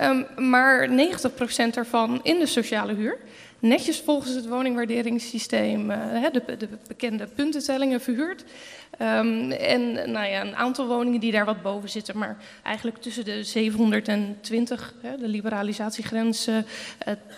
Um, maar 90% daarvan in de sociale huur. Netjes volgens het woningwaarderingssysteem, uh, de, de, bekende puntentellingen verhuurd. Um, en nou ja, een aantal woningen die daar wat boven zitten, maar eigenlijk tussen de 720, hè, de liberalisatiegrens, uh,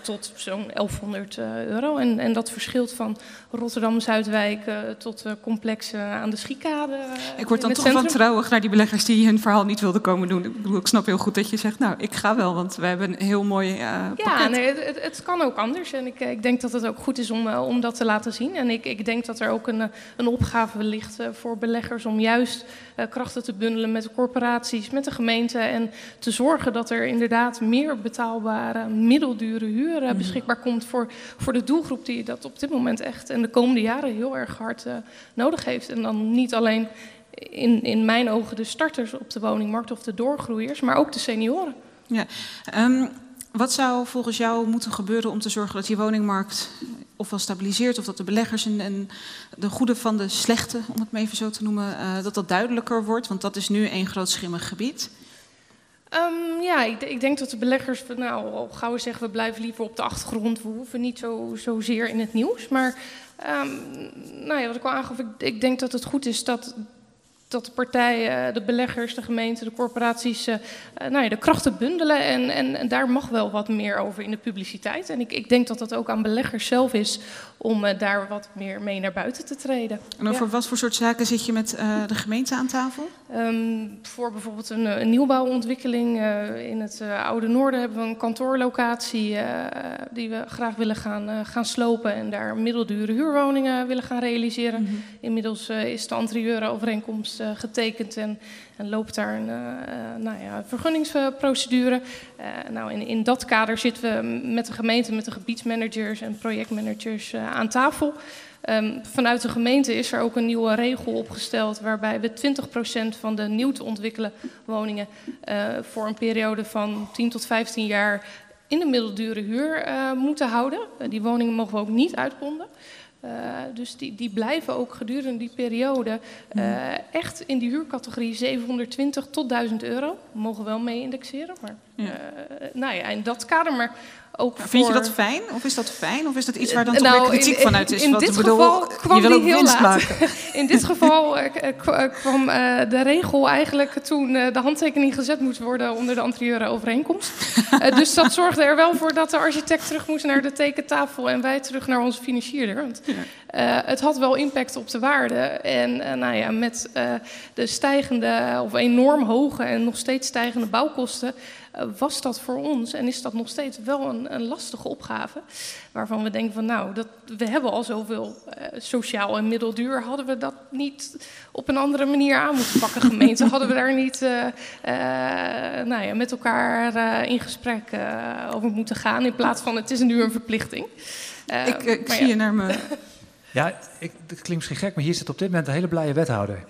tot zo'n 1100 uh, euro. En, en, dat verschilt van Rotterdam-Zuidwijk uh, tot complexen aan de Schiekade. ik word dan toch centrum. wantrouwig naar die beleggers die hun verhaal niet wilden komen doen. Ik bedoel, ik snap heel goed dat je zegt, nou, ik ga wel, want we hebben een heel mooi uh, Ja, pakket. nee, het, het, kan ook anders. En ik, ik, denk dat het ook goed is om, om dat te laten zien. En ik, ik denk dat er ook een, een opgave ligt voor beleggers om juist uh, krachten te bundelen met de corporaties, met de gemeente. En te zorgen dat er inderdaad meer betaalbare, middeldure huur Mhm. beschikbaar komt voor, voor de doelgroep die dat op dit moment echt en de komende jaren heel erg hard nodig heeft. En dan niet alleen in, in mijn ogen de starters op de woningmarkt of de doorgroeiers, maar ook de senioren. Ja, um, wat zou volgens jou moeten gebeuren om te zorgen dat die woningmarkt ofwel stabiliseert of dat de beleggers en, de goede van de slechte, om het maar even zo te noemen, uh, dat dat duidelijker wordt? Want dat is nu één groot schimmig gebied. Um, ja, ik, ik, denk dat de beleggers, nou, gauw zeggen we blijven liever op de achtergrond, we hoeven niet zo, zozeer in het nieuws. Maar um, nou ja, wat ik al aangaf, ik denk dat het goed is dat dat de partijen, de beleggers, de gemeenten, de corporaties, uh, nou ja, de krachten bundelen. En, en, en, daar mag wel wat meer over in de publiciteit. En ik, ik denk dat dat ook aan beleggers zelf is om uh, daar wat meer mee naar buiten te treden. En over ja. wat voor soort zaken zit je met uh, de gemeente aan tafel? Um, voor bijvoorbeeld een, een nieuwbouwontwikkeling in het Oude Noorden hebben we een kantoorlocatie die we graag willen gaan, gaan slopen en daar middeldure huurwoningen willen gaan realiseren. Mm -hmm. Inmiddels is de uh, getekend en, loopt daar een uh, nou ja, vergunningsprocedure. Uh, nou, in, in, dat kader zitten we met de gemeente, met de gebiedsmanagers en projectmanagers aan tafel. Um, vanuit de gemeente is er ook een nieuwe regel opgesteld waarbij we 20% van de nieuw te ontwikkelen woningen voor een periode van 10 tot 15 jaar in de middeldure huur moeten houden. die woningen mogen we ook niet uitbonden. Uh, dus die, die blijven ook gedurende die periode uh, echt in die huurcategorie 720 tot 1000 euro. Mogen wel mee indexeren, maar uh, nou ja, in dat kader. Maar ook Vind voor... je dat fijn? Of is dat fijn? Of is dat iets waar dan toch nou, weer kritiek in, vanuit is? In, in dit bedoel, geval kwam je die heel laat. maken. in dit geval kwam de regel eigenlijk toen de handtekening gezet moest worden onder de anterieure overeenkomst. dus dat zorgde er wel voor dat de architect terug moest naar de tekentafel en wij terug naar onze financierder. Want, het had wel impact op de waarde. En uh, nou ja, met uh, de stijgende of enorm hoge en nog steeds stijgende bouwkosten was dat voor ons en is dat nog steeds wel een, een, lastige opgave. Waarvan we denken van nou, dat, we hebben al zoveel sociaal en middelduur. Hadden we dat niet op een andere manier aan moeten pakken, gemeente? Hadden we daar niet nou ja, met elkaar in gesprek over moeten gaan? In plaats van het is nu een verplichting. ik ik zie ja. je naar me. Ja, ik, het klinkt misschien gek, maar hier zit op dit moment een hele blije wethouder.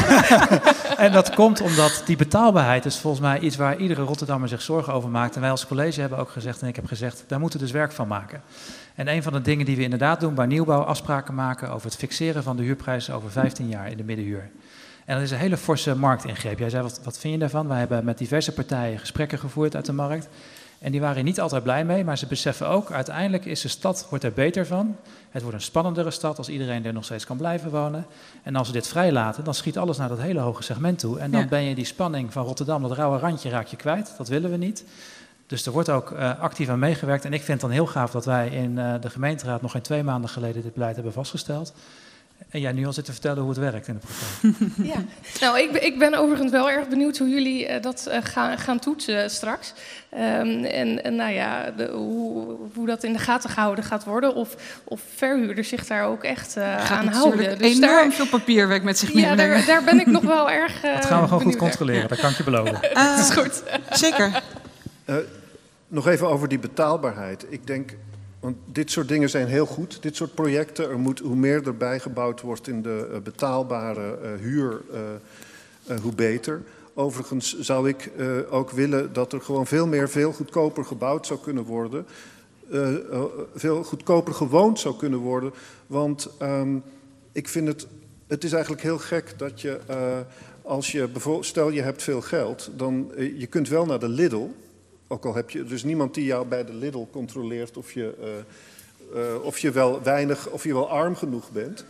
en dat komt omdat die betaalbaarheid is volgens mij iets waar iedere Rotterdammer zich zorgen over maakt. En wij als college hebben ook gezegd, en ik heb gezegd, daar moeten we dus werk van maken. En een van de dingen die we inderdaad doen bij nieuwbouw, afspraken maken over het fixeren van de huurprijzen over 15 jaar in de middenhuur. En dat is een hele forse marktingreep. Jij zei, wat, wat vind je daarvan? Wij hebben met diverse partijen gesprekken gevoerd uit de markt. En die waren er niet altijd blij mee, maar ze beseffen ook, uiteindelijk is de stad, wordt er beter van. Het wordt een spannendere stad als iedereen er nog steeds kan blijven wonen. En als we dit vrijlaten, dan schiet alles naar dat hele hoge segment toe. En dan ja. ben je die spanning van Rotterdam, dat rauwe randje, raak je kwijt. Dat willen we niet. Dus er wordt ook uh, actief aan meegewerkt. En ik vind het dan heel gaaf dat wij in uh, de gemeenteraad nog geen twee maanden geleden dit beleid hebben vastgesteld. En jij nu al zit te vertellen hoe het werkt in de praktijk. Ja, nou, ik, ik ben overigens wel erg benieuwd hoe jullie uh, dat uh, gaan, gaan toetsen straks. Um, en, en, nou ja, de, hoe, hoe dat in de gaten gehouden gaat worden. Of, of verhuurders zich daar ook echt uh, aan houden. Dus enorm daar, veel papierwerk met zich Ja, daar, daar, ben ik nog wel erg. dat gaan we gewoon goed controleren, dat kan ik je beloven. dat is goed. Zeker. nog even over die betaalbaarheid. Ik denk want dit soort dingen zijn heel goed, dit soort projecten. Er moet, hoe meer erbij gebouwd wordt in de uh, betaalbare uh, huur, uh, hoe beter. Overigens zou ik ook willen dat er gewoon veel meer, veel goedkoper gebouwd zou kunnen worden. veel goedkoper gewoond zou kunnen worden. Want um, ik vind het, het is eigenlijk heel gek dat je, als je stel je hebt veel geld, dan je kunt wel naar de Lidl. Ook al heb je dus niemand die jou bij de Lidl controleert of je, uh, uh, of je wel weinig, of je wel arm genoeg bent.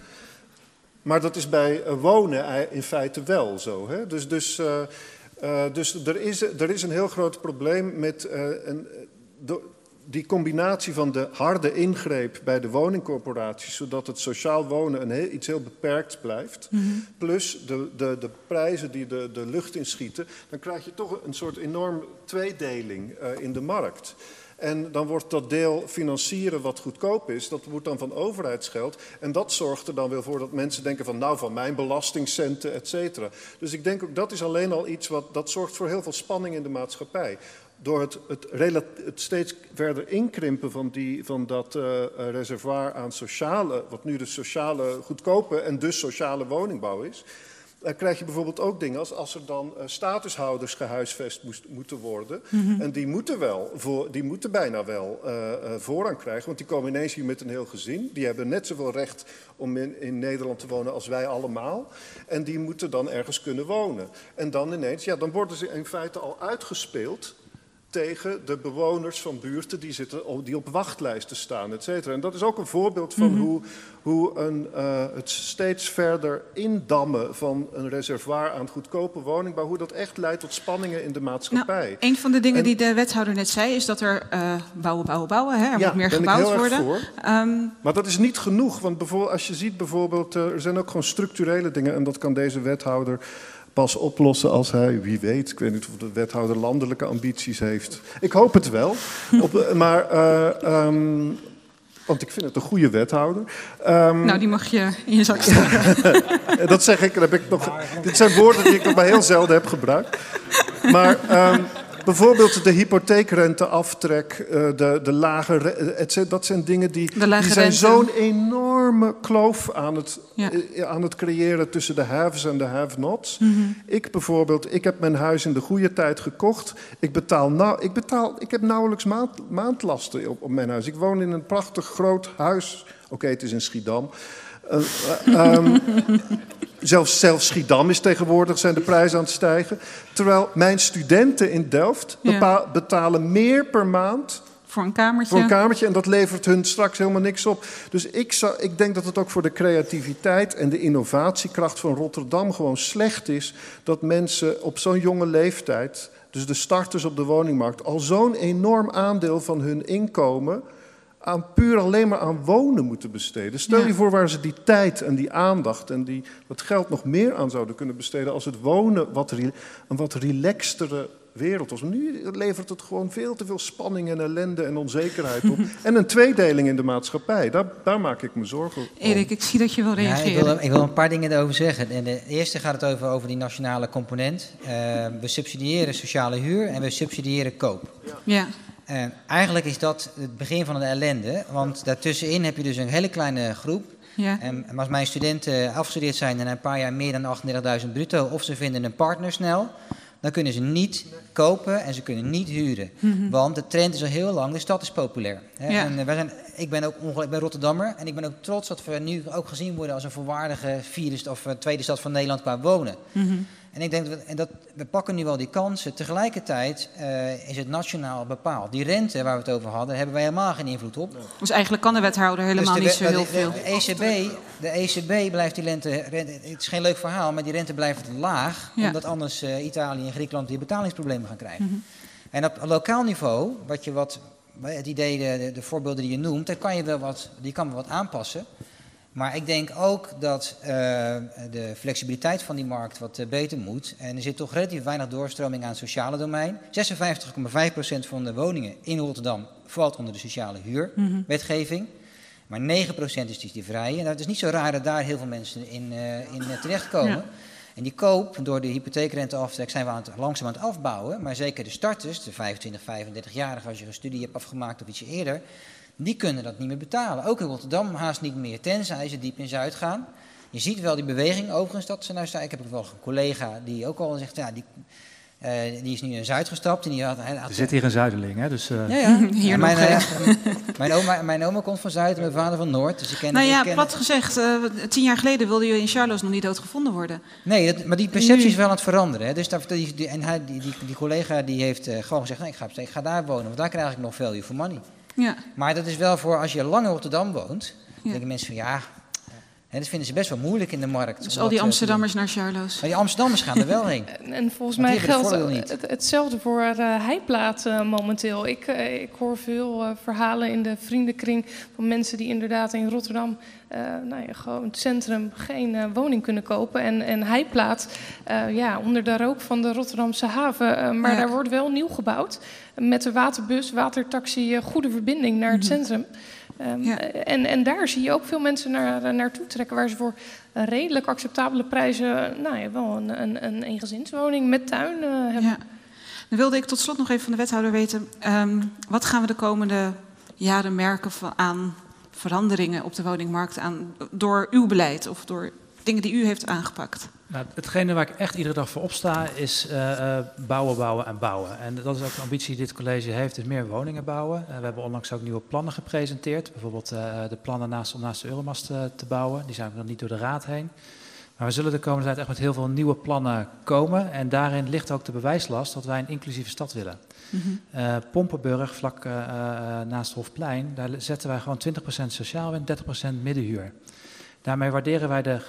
Maar dat is bij uh, wonen in feite wel zo. Hè? Dus, dus, dus er, is, er is een heel groot probleem met een, die combinatie van de harde ingreep bij de woningcorporaties, zodat het sociaal wonen een heel, iets heel beperkt blijft, mm -hmm. plus de, de, de prijzen die de, de lucht inschieten, dan krijg je toch een soort enorm tweedeling uh, in de markt. En dan wordt dat deel financieren wat goedkoop is, dat wordt dan van overheidsgeld. En dat zorgt er dan wel voor dat mensen denken van nou van mijn belastingcenten, et cetera. Dus ik denk ook dat is alleen al iets wat, dat zorgt voor heel veel spanning in de maatschappij door het, het, het, steeds verder inkrimpen van, die, van dat uh, reservoir aan sociale, wat nu de sociale goedkope en dus sociale woningbouw is, uh, krijg je bijvoorbeeld ook dingen als als er dan uh, statushouders gehuisvest moest, moeten worden. Mm -hmm. En die moeten wel, voor, die moeten bijna wel voorrang krijgen, want die komen ineens hier met een heel gezin. Die hebben net zoveel recht om in, in Nederland te wonen als wij allemaal. En die moeten dan ergens kunnen wonen. En dan ineens, ja, dan worden ze in feite al uitgespeeld tegen de bewoners van buurten die, zitten, die op wachtlijsten staan, et cetera. En dat is ook een voorbeeld van Mhm. hoe, hoe een, eh, het steeds verder indammen van een reservoir aan goedkope woningbouw, hoe dat echt leidt tot spanningen in de maatschappij. Nou, een van de dingen En- die de wethouder net zei is dat er eh, bouwen, bouwen, bouwen. Hè? Er ja, moet meer ben gebouwd ik heel worden. erg voor. Ehm, Maar dat is niet genoeg, want bijvoorbeeld, als je ziet bijvoorbeeld, eh, er zijn ook gewoon structurele dingen en dat kan deze wethouder pas oplossen als hij, wie weet, ik weet niet of de wethouder landelijke ambities heeft. Ik hoop het wel, op, maar, eh, ehm, want ik vind het een goede wethouder. Ehm, nou, die mag je in je zak steken. Dat zeg ik, dat heb ik nog. Dit zijn woorden die ik nog maar heel zelden heb gebruikt. Maar ehm, bijvoorbeeld de hypotheekrenteaftrek, eh, de, de lage. re- et cetera, Dat zijn dingen die, die zijn rente. zo'n enorme kloof aan het, Ja. eh, aan het creëren tussen de haves en de have-nots. Mhm. Ik bijvoorbeeld, ik heb mijn huis in de goede tijd gekocht. Ik betaal, nou, ik betaal, ik heb nauwelijks maand, maandlasten op, op mijn huis. Ik woon in een prachtig groot huis. Oké, het is in Schiedam. Eh, eh, ehm, zelfs, zelfs Schiedam is tegenwoordig, zijn de prijzen aan het stijgen. Terwijl mijn studenten in Delft Ja. betalen meer per maand Voor een kamertje. voor een kamertje. En dat levert hun straks helemaal niks op. Dus ik, zou, ik denk dat het ook voor de creativiteit en de innovatiekracht van Rotterdam gewoon slecht is. Dat mensen op zo'n jonge leeftijd, dus de starters op de woningmarkt, al zo'n enorm aandeel van hun inkomen aan puur alleen maar aan wonen moeten besteden. Stel Ja. je voor waar ze die tijd en die aandacht en die, dat geld nog meer aan zouden kunnen besteden als het wonen wat re- een wat relaxtere wereld was. Maar nu levert het gewoon veel te veel spanning en ellende en onzekerheid op. en een tweedeling in de maatschappij. Daar, daar maak ik me zorgen om. Erik, ik zie dat je wil Ja, ik, reageren. wil, ik wil een paar dingen erover zeggen. En de eerste gaat het over, over die nationale component. Eh, we subsidiëren sociale huur en we subsidiëren koop. Ja. En eigenlijk is dat het begin van de ellende, want daartussenin heb je dus een hele kleine groep. Ja. En als mijn studenten afgestudeerd zijn en een paar jaar meer dan 38.000 bruto, of ze vinden een partner snel, dan kunnen ze niet kopen en ze kunnen niet huren. Want de trend is al heel lang, de stad is populair. Hè? Ja. En, eh, wij zijn, ik ben ook ongelukkig, ik ben Rotterdammer en ik ben ook trots dat we nu ook gezien worden als een volwaardige vierde of eh, tweede stad van Nederland qua wonen. Mhm. En ik denk dat we, en dat, we pakken nu wel die kansen. Tegelijkertijd eh, is het nationaal bepaald. Die rente waar we het over hadden, hebben wij helemaal geen invloed op. Dus eigenlijk kan de wethouder helemaal Dus niet zo heel de- veel. De, ECB, de ECB blijft die lente, rente, het is geen leuk verhaal, maar die rente blijft laag. Ja. Omdat anders eh, Italië en Griekenland die betalingsproblemen gaan krijgen. Mhm. En op lokaal niveau, wat je wat, het idee, de, de, de voorbeelden die je noemt, daar kan je wel wat, die kan wel wat aanpassen. Maar ik denk ook dat eh, de flexibiliteit van die markt wat eh, beter moet. En er zit toch relatief weinig doorstroming aan het sociale domein. 56,5% van de woningen in Rotterdam valt onder de sociale huurwetgeving. Maar 9% is dus die vrije. En het is niet zo raar dat daar heel veel mensen in, eh, in terechtkomen. Ja. En die koop, door de hypotheekrenteaftrek, zijn we aan het, langzaam aan het afbouwen. Maar zeker de starters, de 25, 35-jarigen, als je een studie hebt afgemaakt of ietsje eerder, die kunnen dat niet meer betalen. Ook in Rotterdam haast niet meer, tenzij ze diep in Zuid gaan. Je ziet wel die beweging overigens dat ze nou staan. Ik heb ook wel een collega die ook al zegt, ja, die, eh, die is nu in Zuid gestapt. En die had, Er zit hier een zuideling, hè? Dus, eh, ja, ja. Hier Ja, nog, mijn, eh, mijn, oma, mijn oma komt van Zuid en mijn vader van Noord. Dus ik ken, Nou ik ja, ken- plat gezegd, eh, tien jaar geleden wilde je in Charloes nog niet doodgevonden worden. Nee, dat, maar die perceptie Nu- is wel aan het veranderen. Hè. Dus dat, die, die, en hij, die, die, die collega die heeft eh, gewoon gezegd, nee, ik, ga, ik ga daar wonen, want daar krijg ik nog value for money. Ja. Maar dat is wel voor als je lang in Rotterdam woont, Ja. denken mensen van ja, hè, dat vinden ze best wel moeilijk in de markt. Dus al die eh, doen. Amsterdammers naar Charloes. Maar die Amsterdammers gaan er wel heen. En, en volgens mij die geldt het, hetzelfde voor uh, Heiplaat momenteel. Ik, ik hoor veel verhalen in de vriendenkring van mensen die inderdaad in Rotterdam, eh, nou ja, gewoon het centrum, geen eh, woning kunnen kopen. En, en Heiplaat, eh, ja, onder de rook van de Rotterdamse haven. maar Ja. daar wordt wel nieuw gebouwd. Met de waterbus, watertaxi, goede verbinding naar het Mhm. centrum. Ehm, Ja. en, en daar zie je ook veel mensen naar, eh, naartoe trekken waar ze voor redelijk acceptabele prijzen nou ja, wel een, een, een eengezinswoning met tuin eh, hebben. Ja. Dan wilde ik tot slot nog even van de wethouder weten. ehm, wat gaan we de komende jaren merken van, aan veranderingen op de woningmarkt aan, door uw beleid of door dingen die u heeft aangepakt? Nou, hetgene waar ik echt iedere dag voor opsta is eh, eh, bouwen, bouwen en bouwen. En dat is ook de ambitie die dit college heeft, is meer woningen bouwen. Eh, we hebben onlangs ook nieuwe plannen gepresenteerd. Bijvoorbeeld de plannen naast, om naast de Euromast te bouwen. Die zijn nog niet door de raad heen. Maar we zullen de komende tijd echt met heel veel nieuwe plannen komen. En daarin ligt ook de bewijslast dat wij een inclusieve stad willen. Uh, Pompenburg, vlak uh, naast Hofplein, daar zetten wij gewoon 20% sociaal en 30% middenhuur. Daarmee waarderen wij de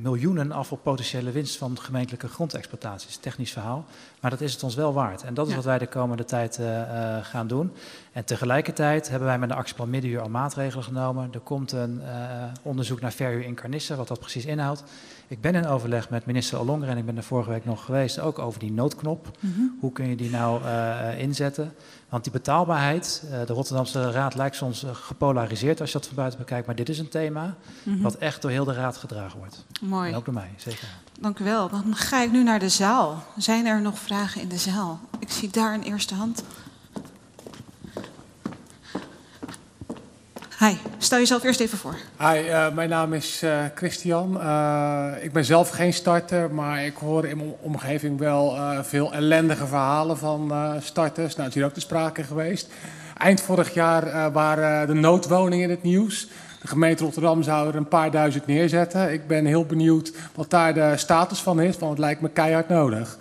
miljoenen af op potentiële winst van gemeentelijke grondexploitaties. Technisch verhaal, maar dat is het ons wel waard. En dat is wat wij de komende tijd uh, uh, gaan doen. En tegelijkertijd hebben wij met de actieplan Middenhuur al maatregelen genomen. Er komt een uh, onderzoek naar verhuur in Carnisse, wat dat precies inhoudt. Ik ben in overleg met minister Ollongren en ik ben er vorige week nog geweest, ook over die noodknop. Mm -hmm. Hoe kun je die nou inzetten? Want die betaalbaarheid, de Rotterdamse Raad lijkt soms gepolariseerd als je dat van buiten bekijkt, maar dit is een thema mm -hmm. wat echt door heel de Raad gedragen wordt. Mooi. En ook door mij, zeker. Dank u wel. Dan ga ik nu naar de zaal. Zijn er nog vragen in de zaal? Ik zie daar een eerste hand. Hi, stel jezelf eerst even voor. Hi, uh, mijn naam is uh, Christian. Uh, ik ben zelf geen starter, maar ik hoor in mijn omgeving wel veel ellendige verhalen van starters. Nou, het is hier ook te sprake geweest. Eind vorig jaar waren de noodwoningen in het nieuws. De gemeente Rotterdam zou er een paar duizend neerzetten. Ik ben heel benieuwd wat daar de status van is, want het lijkt me keihard nodig.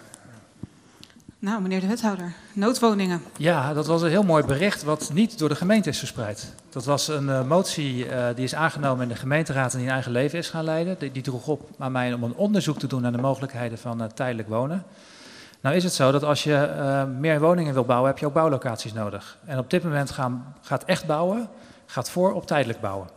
Nou, meneer de wethouder, noodwoningen. Ja, dat was een heel mooi bericht wat niet door de gemeente is verspreid. Dat was een uh, motie uh, die is aangenomen in de gemeenteraad en die een eigen leven is gaan leiden. Die, droeg op aan mij om een onderzoek te doen naar de mogelijkheden van uh, tijdelijk wonen. Nou is het zo dat als je meer woningen wil bouwen, heb je ook bouwlocaties nodig. En op dit moment gaan, gaat echt bouwen, gaat voor op tijdelijk bouwen.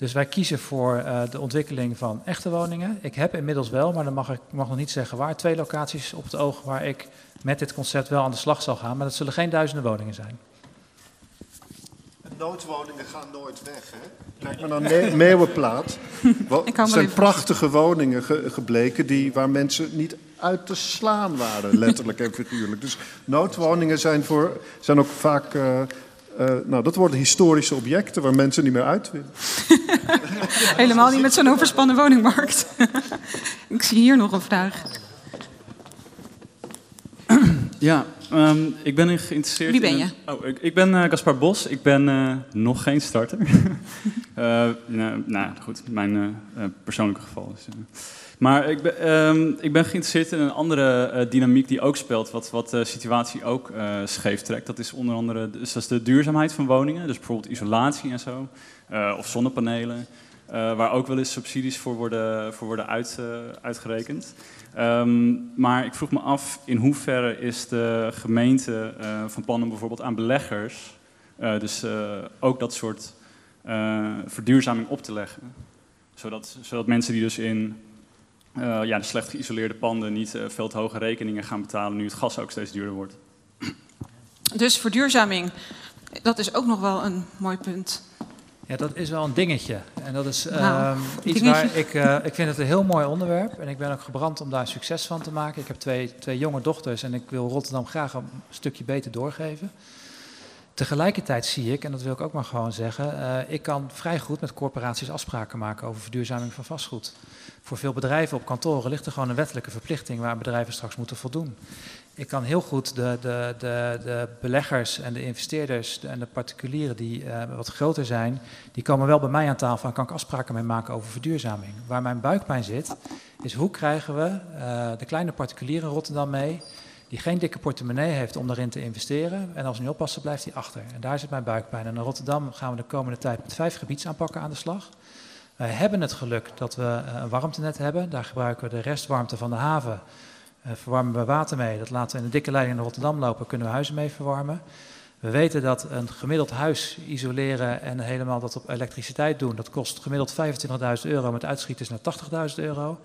Dus wij kiezen voor uh, de ontwikkeling van echte woningen. Ik heb inmiddels wel, maar dan mag ik mag nog niet zeggen waar, twee locaties op het oog waar ik met dit concept wel aan de slag zal gaan. Maar dat zullen geen duizenden woningen zijn. Noodwoningen gaan nooit weg, hè? Kijk maar naar Me Meeuwenplaat. Het zijn prachtige woningen ge gebleken die, waar mensen niet uit te slaan waren, letterlijk en figuurlijk. Dus noodwoningen zijn, voor, zijn ook vaak... Uh, uh, nou, dat worden historische objecten waar mensen niet meer uit willen. Helemaal niet met zo'n overspannen woningmarkt. ik zie hier nog een vraag. Ja, um, ik ben geïnteresseerd. Wie ben je? In oh, ik, ik ben uh, Gaspar Bos. Ik ben uh, nog geen starter. uh, nou, nou, goed, mijn persoonlijke geval is. Maar ik ben, um, ik ben geïnteresseerd in een andere dynamiek die ook speelt, wat, wat de situatie ook scheef trekt. Dat is onder andere dus dat is de duurzaamheid van woningen, dus bijvoorbeeld isolatie en zo, of zonnepanelen. Uh, waar ook wel eens subsidies voor worden, voor worden uit, uh, uitgerekend. Um, maar ik vroeg me af in hoeverre is de gemeente uh, van plan bijvoorbeeld aan beleggers dus ook dat soort verduurzaming op te leggen. Zodat, zodat mensen die dus in ja, de slecht geïsoleerde panden niet veel te hoge rekeningen gaan betalen nu het gas ook steeds duurder wordt. Dus verduurzaming, dat is ook nog wel een mooi punt. Ja, dat is wel een dingetje. En dat is nou, uh, iets dingetje. waar ik, uh, ik vind het een heel mooi onderwerp. En ik ben ook gebrand om daar succes van te maken. Ik heb twee, twee jonge dochters en ik wil Rotterdam graag een stukje beter doorgeven. Tegelijkertijd zie ik, en dat wil ik ook maar gewoon zeggen, uh, ik kan vrij goed met corporaties afspraken maken over verduurzaming van vastgoed. Voor veel bedrijven op kantoren ligt er gewoon een wettelijke verplichting waar bedrijven straks moeten voldoen. Ik kan heel goed de, de, de, de beleggers en de investeerders en de particulieren die uh, wat groter zijn, die komen wel bij mij aan tafel en kan ik afspraken mee maken over verduurzaming. Waar mijn buikpijn zit, is hoe krijgen we uh, de kleine particulieren in Rotterdam mee, die geen dikke portemonnee heeft om daarin te investeren. En als we niet oppassen, blijft hij achter. En daar zit mijn buikpijn. En in Rotterdam gaan we de komende tijd met vijf gebiedsaanpakken aan de slag. Wij hebben het geluk dat we een warmtenet hebben. Daar gebruiken we de restwarmte van de haven uh, verwarmen we water mee. Dat laten we in de dikke leiding naar Rotterdam lopen, kunnen we huizen mee verwarmen. We weten dat een gemiddeld huis isoleren en helemaal dat op elektriciteit doen, dat kost gemiddeld 25.000 euro, met uitschieters naar 80.000 euro.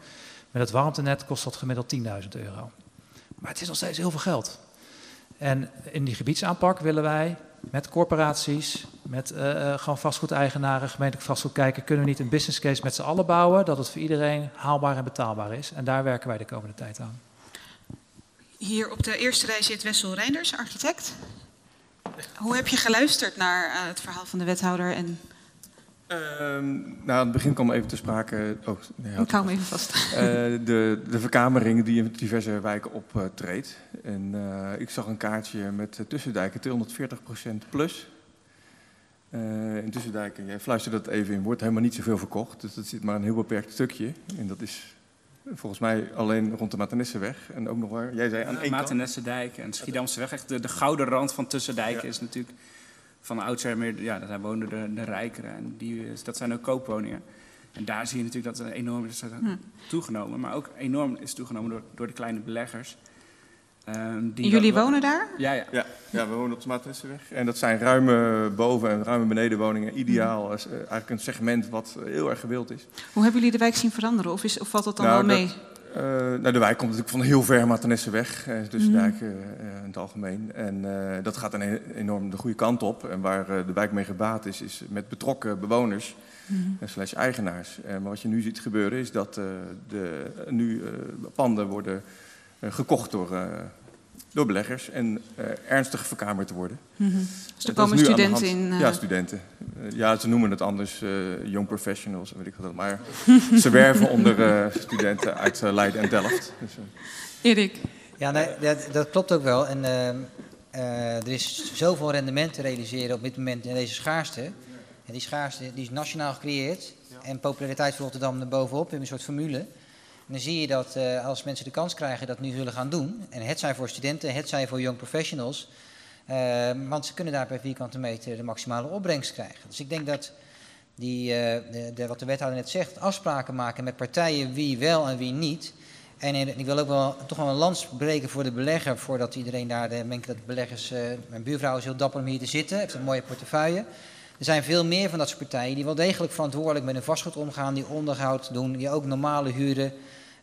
Met het warmtenet kost dat gemiddeld 10.000 euro. Maar het is nog steeds heel veel geld. En in die gebiedsaanpak willen wij met corporaties, met uh, uh, gewoon vastgoedeigenaren, gemeentelijk vastgoed kijken, kunnen we niet een business case met z'n allen bouwen, dat het voor iedereen haalbaar en betaalbaar is. En daar werken wij de komende tijd aan. Hier op de eerste rij zit Wessel Reinders, architect. Hoe heb je geluisterd naar uh, het verhaal van de wethouder? En... Uh, nou, aan het begin kwam even te sprake. Oh, nee, Ik hou hem even vast. Uh, de, de verkamering die in diverse wijken optreedt. en uh, ik zag een kaartje met tussendijken 240% plus. in tussendijken, jij fluisterde dat even in, wordt helemaal niet zoveel verkocht. Dus dat zit maar een heel beperkt stukje. En dat is Volgens mij alleen rond de Maternesseweg en ook nog waar. Jij zei aan één en Schiedamseweg. Echt de, de gouden rand van Tussendijken is natuurlijk van oudsher meer... Ja, daar woonden de, de rijkeren en die, dat zijn ook koopwoningen. En daar zie je natuurlijk dat het enorm is toegenomen. Maar ook enorm is toegenomen door, door de kleine beleggers. Ehm, die jullie wonen daar? Ja, ja. ja, ja we wonen op de Matressenweg. En dat zijn ruime boven- en ruime benedenwoningen. Ideaal, mm. eigenlijk een segment wat heel erg gewild is. Hoe hebben jullie de wijk zien veranderen? Of, is, of valt dat dan nou, wel mee? Uh, nou, de wijk komt natuurlijk van heel ver Maternesseweg, uh, tussen mm. dijken in het algemeen. En dat gaat een e-, enorm de goede kant op. En waar de wijk mee gebaat is, is met betrokken bewoners mm. slash eigenaars. maar wat je nu ziet gebeuren is dat de, nu panden worden eh, gekocht door, eh, door beleggers en uh, ernstig verkamerd te worden. Mm -hmm. Dus er komen studenten in? Ja, studenten. ja, ze noemen het anders young professionals, weet ik wat. Maar ze werven onder studenten uit Leiden en Delft. Dus, Erik? Ja, nee, dat, dat, klopt ook wel. En er is zoveel rendement te realiseren op dit moment in deze schaarste. En die schaarste die is nationaal gecreëerd. En populariteit van Rotterdam er bovenop. in een soort formule dan zie je dat uh, als mensen de kans krijgen dat nu zullen gaan doen, en het zijn voor studenten, het zijn voor young professionals, uh, want ze kunnen daar per vierkante meter de maximale opbrengst krijgen. Dus ik denk dat die, de, de, wat de wethouder net zegt, afspraken maken met partijen wie wel en wie niet. En ik wil ook wel toch wel een lans breken voor de belegger, voordat iedereen daar denkt dat de beleggers, mijn buurvrouw is heel dapper om hier te zitten, heeft een mooie portefeuille. Er zijn veel meer van dat soort partijen die wel degelijk verantwoordelijk met hun vastgoed omgaan, die onderhoud doen, die ook normale huren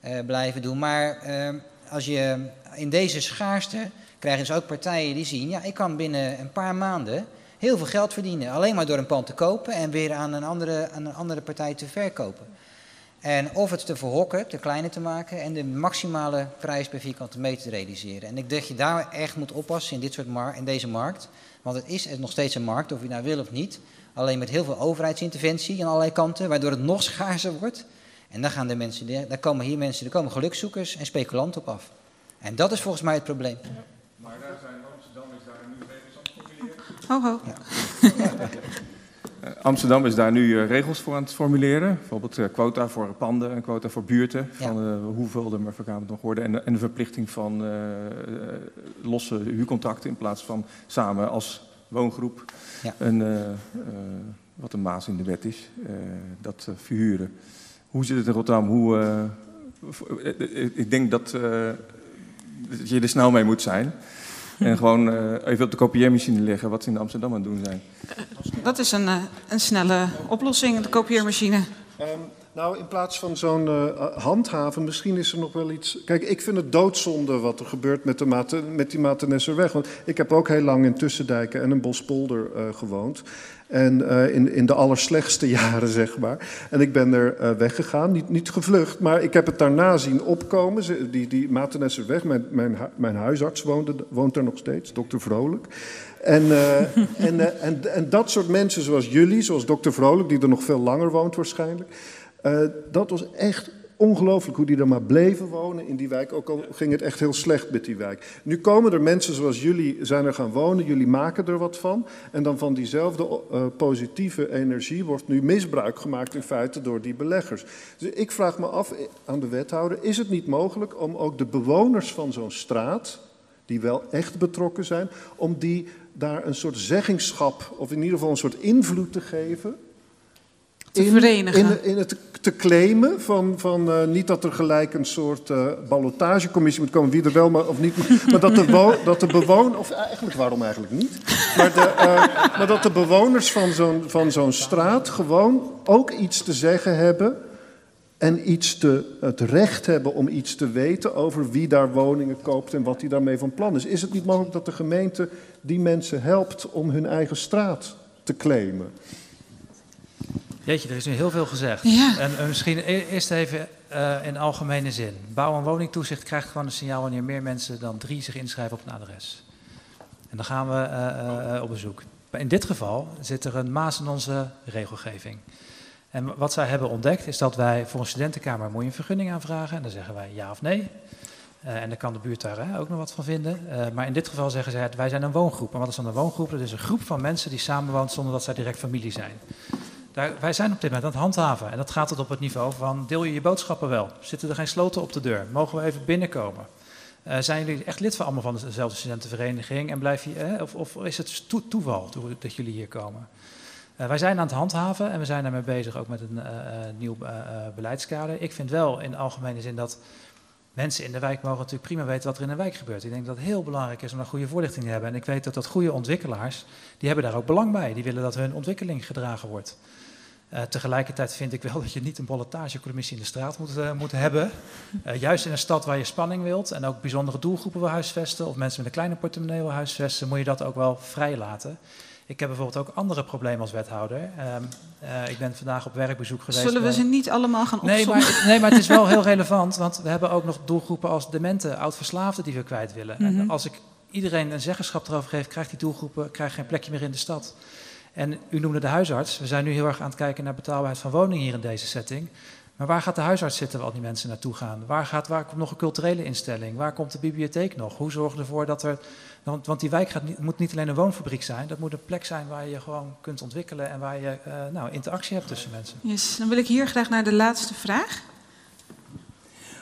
uh, blijven doen. Maar uh, als je in deze schaarste krijgen dus ook partijen die zien, ja, ik kan binnen een paar maanden heel veel geld verdienen. Alleen maar door een pand te kopen en weer aan een andere, aan een andere partij te verkopen. En of het te verhokken, te kleiner te maken en de maximale prijs per vierkante meter te realiseren. En ik denk dat je daar echt moet oppassen in, dit soort in deze markt. Want het is nog steeds een markt, of je nou wil of niet. Alleen met heel veel overheidsinterventie aan allerlei kanten, waardoor het nog schaarser wordt. En dan gaan de mensen, daar komen hier mensen, er komen gelukzoekers en speculanten op af. En dat is volgens mij het probleem. Maar daar zijn Amsterdam is daar nu regels aan het formuleren. Ho, ho. Ja. Amsterdam is daar nu regels voor aan het formuleren. Bijvoorbeeld uh, quota voor panden en quota voor buurten. Van ja. hoeveel er maar verkamerd mag worden. En, en de verplichting van losse huurcontracten in plaats van samen als woongroep. Ja. Een, wat een maas in de wet is. dat verhuren. Hoe zit het in Rotterdam? Hoe, ik denk dat, dat, je er snel mee moet zijn. En gewoon uh, even op de kopieermachine leggen wat ze in Amsterdam aan het doen zijn. Dat is een, een snelle oplossing, de kopieermachine. Um, nou, in plaats van zo'n uh, handhaven, misschien is er nog wel iets. Kijk, ik vind het doodzonde wat er gebeurt met, de Mate, met die Matenesserweg. Want ik heb ook heel lang in Tussendijken en in Bospolder uh, gewoond. En uh, in, in de allerslechtste jaren, zeg maar. En ik ben er uh, weggegaan, niet, niet gevlucht, maar ik heb het daarna zien opkomen. Die, die Matenesserweg, mijn, mijn, mijn huisarts woonde, woont er nog steeds, dokter Vrolijk. En, uh, en, en, en dat soort mensen zoals jullie, zoals dokter Vrolijk, die er nog veel langer woont waarschijnlijk. dat was echt ongelooflijk hoe die er maar bleven wonen in die wijk. Ook al ging het echt heel slecht met die wijk. Nu komen er mensen zoals jullie zijn er gaan wonen. Jullie maken er wat van. En dan van diezelfde uh, positieve energie wordt nu misbruik gemaakt in feite door die beleggers. Dus ik vraag me af aan de wethouder. Is het niet mogelijk om ook de bewoners van zo'n straat, die wel echt betrokken zijn, om die daar een soort zeggingschap of in ieder geval een soort invloed te geven? Te in, verenigen. In, in, het te claimen van, van uh, niet dat er gelijk een soort uh, ballotagecommissie moet komen, wie er wel maar, of niet maar dat de, dat de bewoners, of eigenlijk waarom eigenlijk niet, maar, de, uh, maar dat de bewoners van zo'n, van zo'n straat gewoon ook iets te zeggen hebben en iets te, het recht hebben om iets te weten over wie daar woningen koopt en wat hij daarmee van plan is. Is het niet mogelijk dat de gemeente die mensen helpt om hun eigen straat te claimen? Jeetje, er is nu heel veel gezegd. Ja. En uh, misschien e-, eerst even uh, in algemene zin. Bouw- en woningtoezicht krijgt gewoon een signaal wanneer meer mensen dan drie zich inschrijven op een adres. En dan gaan we uh, op bezoek. In dit geval zit er een maas in onze regelgeving. En wat zij hebben ontdekt is dat wij voor een studentenkamer moet je een vergunning aanvragen. En dan zeggen wij ja of nee. en dan kan de buurt daar hè, ook nog wat van vinden. maar in dit geval zeggen zij, wij zijn een woongroep. En wat is dan een woongroep? Dat is een groep van mensen die samenwoont zonder dat zij direct familie zijn. Wij zijn op dit moment aan het handhaven. En dat gaat tot op het niveau van deel je je boodschappen wel? Zitten er geen sloten op de deur? Mogen we even binnenkomen? Uh, zijn jullie echt lid van allemaal van dezelfde studentenvereniging? En blijf je, eh, of, of, is het to toeval dat jullie hier komen? Uh, wij zijn aan het handhaven en we zijn daarmee bezig ook met een nieuw beleidskader. Ik vind wel in algemene zin dat mensen in de wijk mogen natuurlijk prima weten wat er in de wijk gebeurt. Ik denk dat het heel belangrijk is om een goede voorlichting te hebben. En ik weet dat dat goede ontwikkelaars, die hebben daar ook belang bij. Die willen dat hun ontwikkeling gedragen wordt. Uh, tegelijkertijd vind ik wel dat je niet een ballotagecommissie in de straat moet, moet hebben. Uh, juist in een stad waar je spanning wilt en ook bijzondere doelgroepen wil huisvesten, of mensen met een kleine portemonnee wil huisvesten, moet je dat ook wel vrij laten. Ik heb bijvoorbeeld ook andere problemen als wethouder. Um, ik ben vandaag op werkbezoek geweest. Zullen we bij... ze niet allemaal gaan nee maar, nee, maar het is wel heel relevant, want we hebben ook nog doelgroepen als dementen, oud-verslaafden die we kwijt willen. Mm -hmm. En als ik iedereen een zeggenschap erover geef, krijgt die doelgroepen krijgt geen plekje meer in de stad. En u noemde de huisarts. We zijn nu heel erg aan het kijken naar betaalbaarheid van woningen hier in deze setting. Maar waar gaat de huisarts zitten waar al die mensen naartoe gaan? Waar, gaat, waar komt nog een culturele instelling? Waar komt de bibliotheek nog? Hoe zorgen we ervoor dat er. Want, want die wijk gaat niet, moet niet alleen een woonfabriek zijn. Dat moet een plek zijn waar je gewoon kunt ontwikkelen en waar je uh, nou, interactie hebt tussen mensen. Yes, dan wil ik hier graag naar de laatste vraag.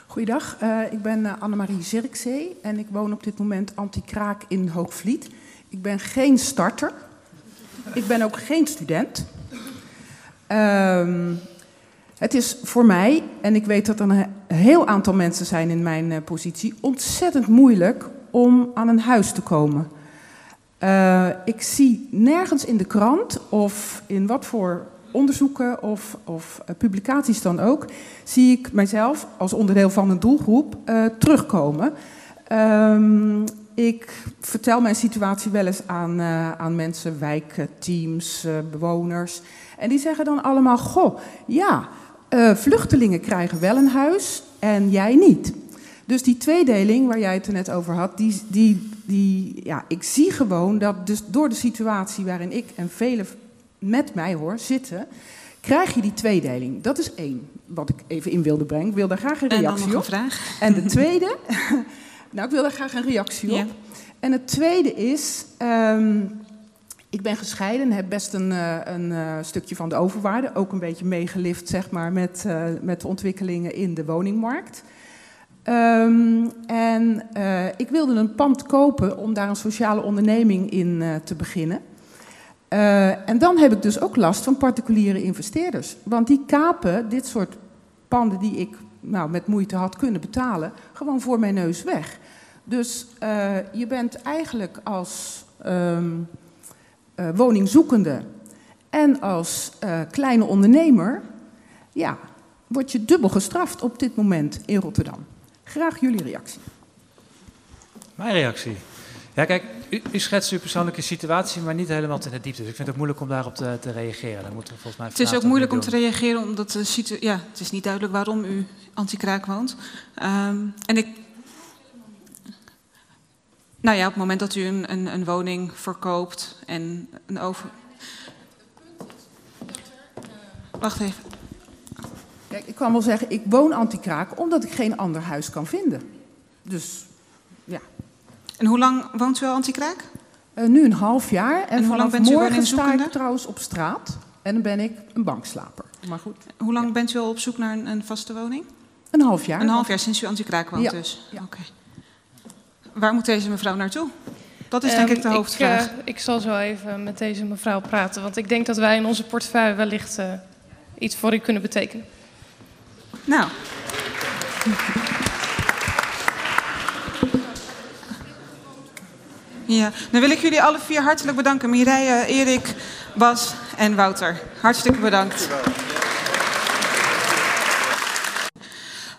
Goeiedag, uh, ik ben uh, Annemarie Zirkzee en ik woon op dit moment anti-kraak in Hoogvliet. Ik ben geen starter. Ik ben ook geen student. Um, het is voor mij, en ik weet dat er een heel aantal mensen zijn in mijn uh, positie, ontzettend moeilijk om aan een huis te komen. Uh, ik zie nergens in de krant of in wat voor onderzoeken of, of uh, publicaties dan ook, zie ik mijzelf als onderdeel van een doelgroep terugkomen. Um, ik vertel mijn situatie wel eens aan, aan mensen, wijkteams, bewoners. En die zeggen dan allemaal: Goh, ja, vluchtelingen krijgen wel een huis en jij niet. Dus die tweedeling waar jij het er net over had, die, die, die, ja, ik zie gewoon dat dus door de situatie waarin ik en velen met mij hoor zitten, krijg je die tweedeling. Dat is één, wat ik even in wilde brengen. Ik wil daar graag een reactie en op. Een vraag. En de tweede, nou, ik wil daar graag een reactie op. En het tweede is, um, ik ben gescheiden en heb best een, uh, een uh, stukje van de overwaarde, ook een beetje meegelift zeg maar, met, uh, met de ontwikkelingen in de woningmarkt. Um, en ik wilde een pand kopen om daar een sociale onderneming in te beginnen. en dan heb ik dus ook last van particuliere investeerders. Want die kapen dit soort panden die ik nou, met moeite had kunnen betalen, gewoon voor mijn neus weg. Dus je bent eigenlijk als uh, woningzoekende en als kleine ondernemer, ja, word je dubbel gestraft op dit moment in Rotterdam. Graag jullie reactie. Mijn reactie? Ja, kijk, u, u schetst uw persoonlijke situatie, maar niet helemaal ten de diepte. Dus ik vind het moeilijk om daarop te, te reageren. Dan moeten we volgens mij het is ook moeilijk om te reageren, omdat de situ ja, het is niet duidelijk waarom u anti-kraak woont. Um, en ik nou ja, op het moment dat u een, een, een woning verkoopt en een over. Wacht even. Kijk, ik kan wel zeggen, ik woon anti-kraak omdat ik geen ander huis kan vinden. Dus ja. En hoe lang woont u al anti-kraak? Uh, nu een half jaar. En, en hoe lang bent u morgen sta ik trouwens op straat. En dan ben ik een bankslaper. Maar goed. Hoe lang ja. bent u al op zoek naar een, een, vaste woning? Een half jaar. Een half jaar sinds u anti-kraak woont ja. dus? Ja. Oké. Okay. Waar moet deze mevrouw naartoe? Dat is denk um, ik de hoofdvraag. Ik, uh, ik, zal zo even met deze mevrouw praten, want ik denk dat wij in onze portefeuille wellicht uh, iets voor u kunnen betekenen. Nou. Ja, dan wil ik jullie alle vier hartelijk bedanken. Mireille, Erik, Bas en Wouter. Hartstikke bedankt.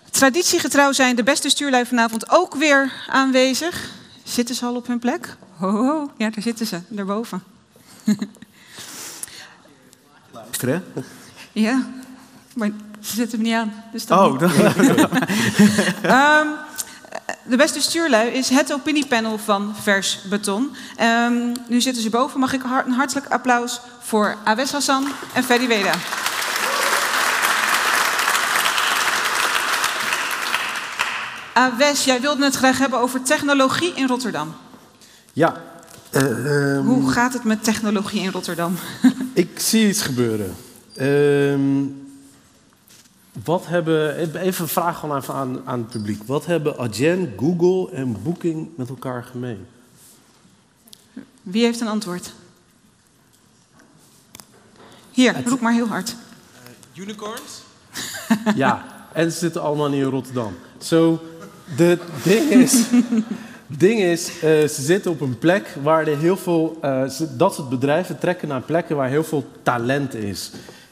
Traditiegetrouw zijn de beste stuurlui vanavond ook weer aanwezig. Zitten ze al op hun plek? Ho, ho. Ja, daar zitten ze, daarboven. Luisteren? Ja, maar ze zitten me niet aan. Dus dat oh, niet. um, de beste stuurlui is het opiniepanel van Vers Beton. Um, nu zitten ze boven. Mag ik een hartelijk applaus voor Awes Hassan en Ferry Weda. Awes, jij wilde het graag hebben over technologie in Rotterdam. Ja. Uh, um, Hoe gaat het met technologie in Rotterdam? ik zie iets gebeuren. Ehm, wat hebben, even een vraag gewoon even aan, aan het publiek. Wat hebben Adyen, Google en Booking met elkaar gemeen? Wie heeft een antwoord? Hier, roep maar heel hard. Unicorns? Ja, en ze zitten allemaal in Rotterdam. Zo, de ding is, ding is eh, ze zitten op een plek waar er heel veel, eh, ze- dat soort bedrijven trekken naar plekken waar heel veel talent is.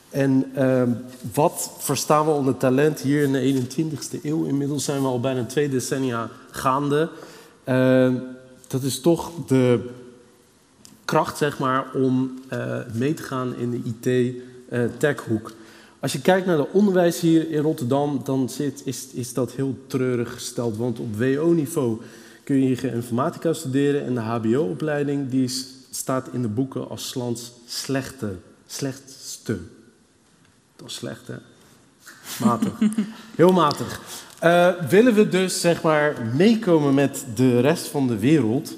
En ehm, wat verstaan we onder talent hier in de 21ste eeuw? Inmiddels zijn we al bijna twee decennia gaande. Ehm, dat is toch de kracht, zeg maar, om eh, mee te gaan in de IT-techhoek. Als je kijkt naar het onderwijs hier in Rotterdam, dan zit, is, is dat heel treurig gesteld. Want op WO-niveau kun je hier informatica studeren en de HBO-opleiding die staat in de boeken als 's lands slechte, slechtste. Dat is slecht, hè? Matig. Heel matig. Eh, willen we dus zeg maar meekomen met de rest van de wereld,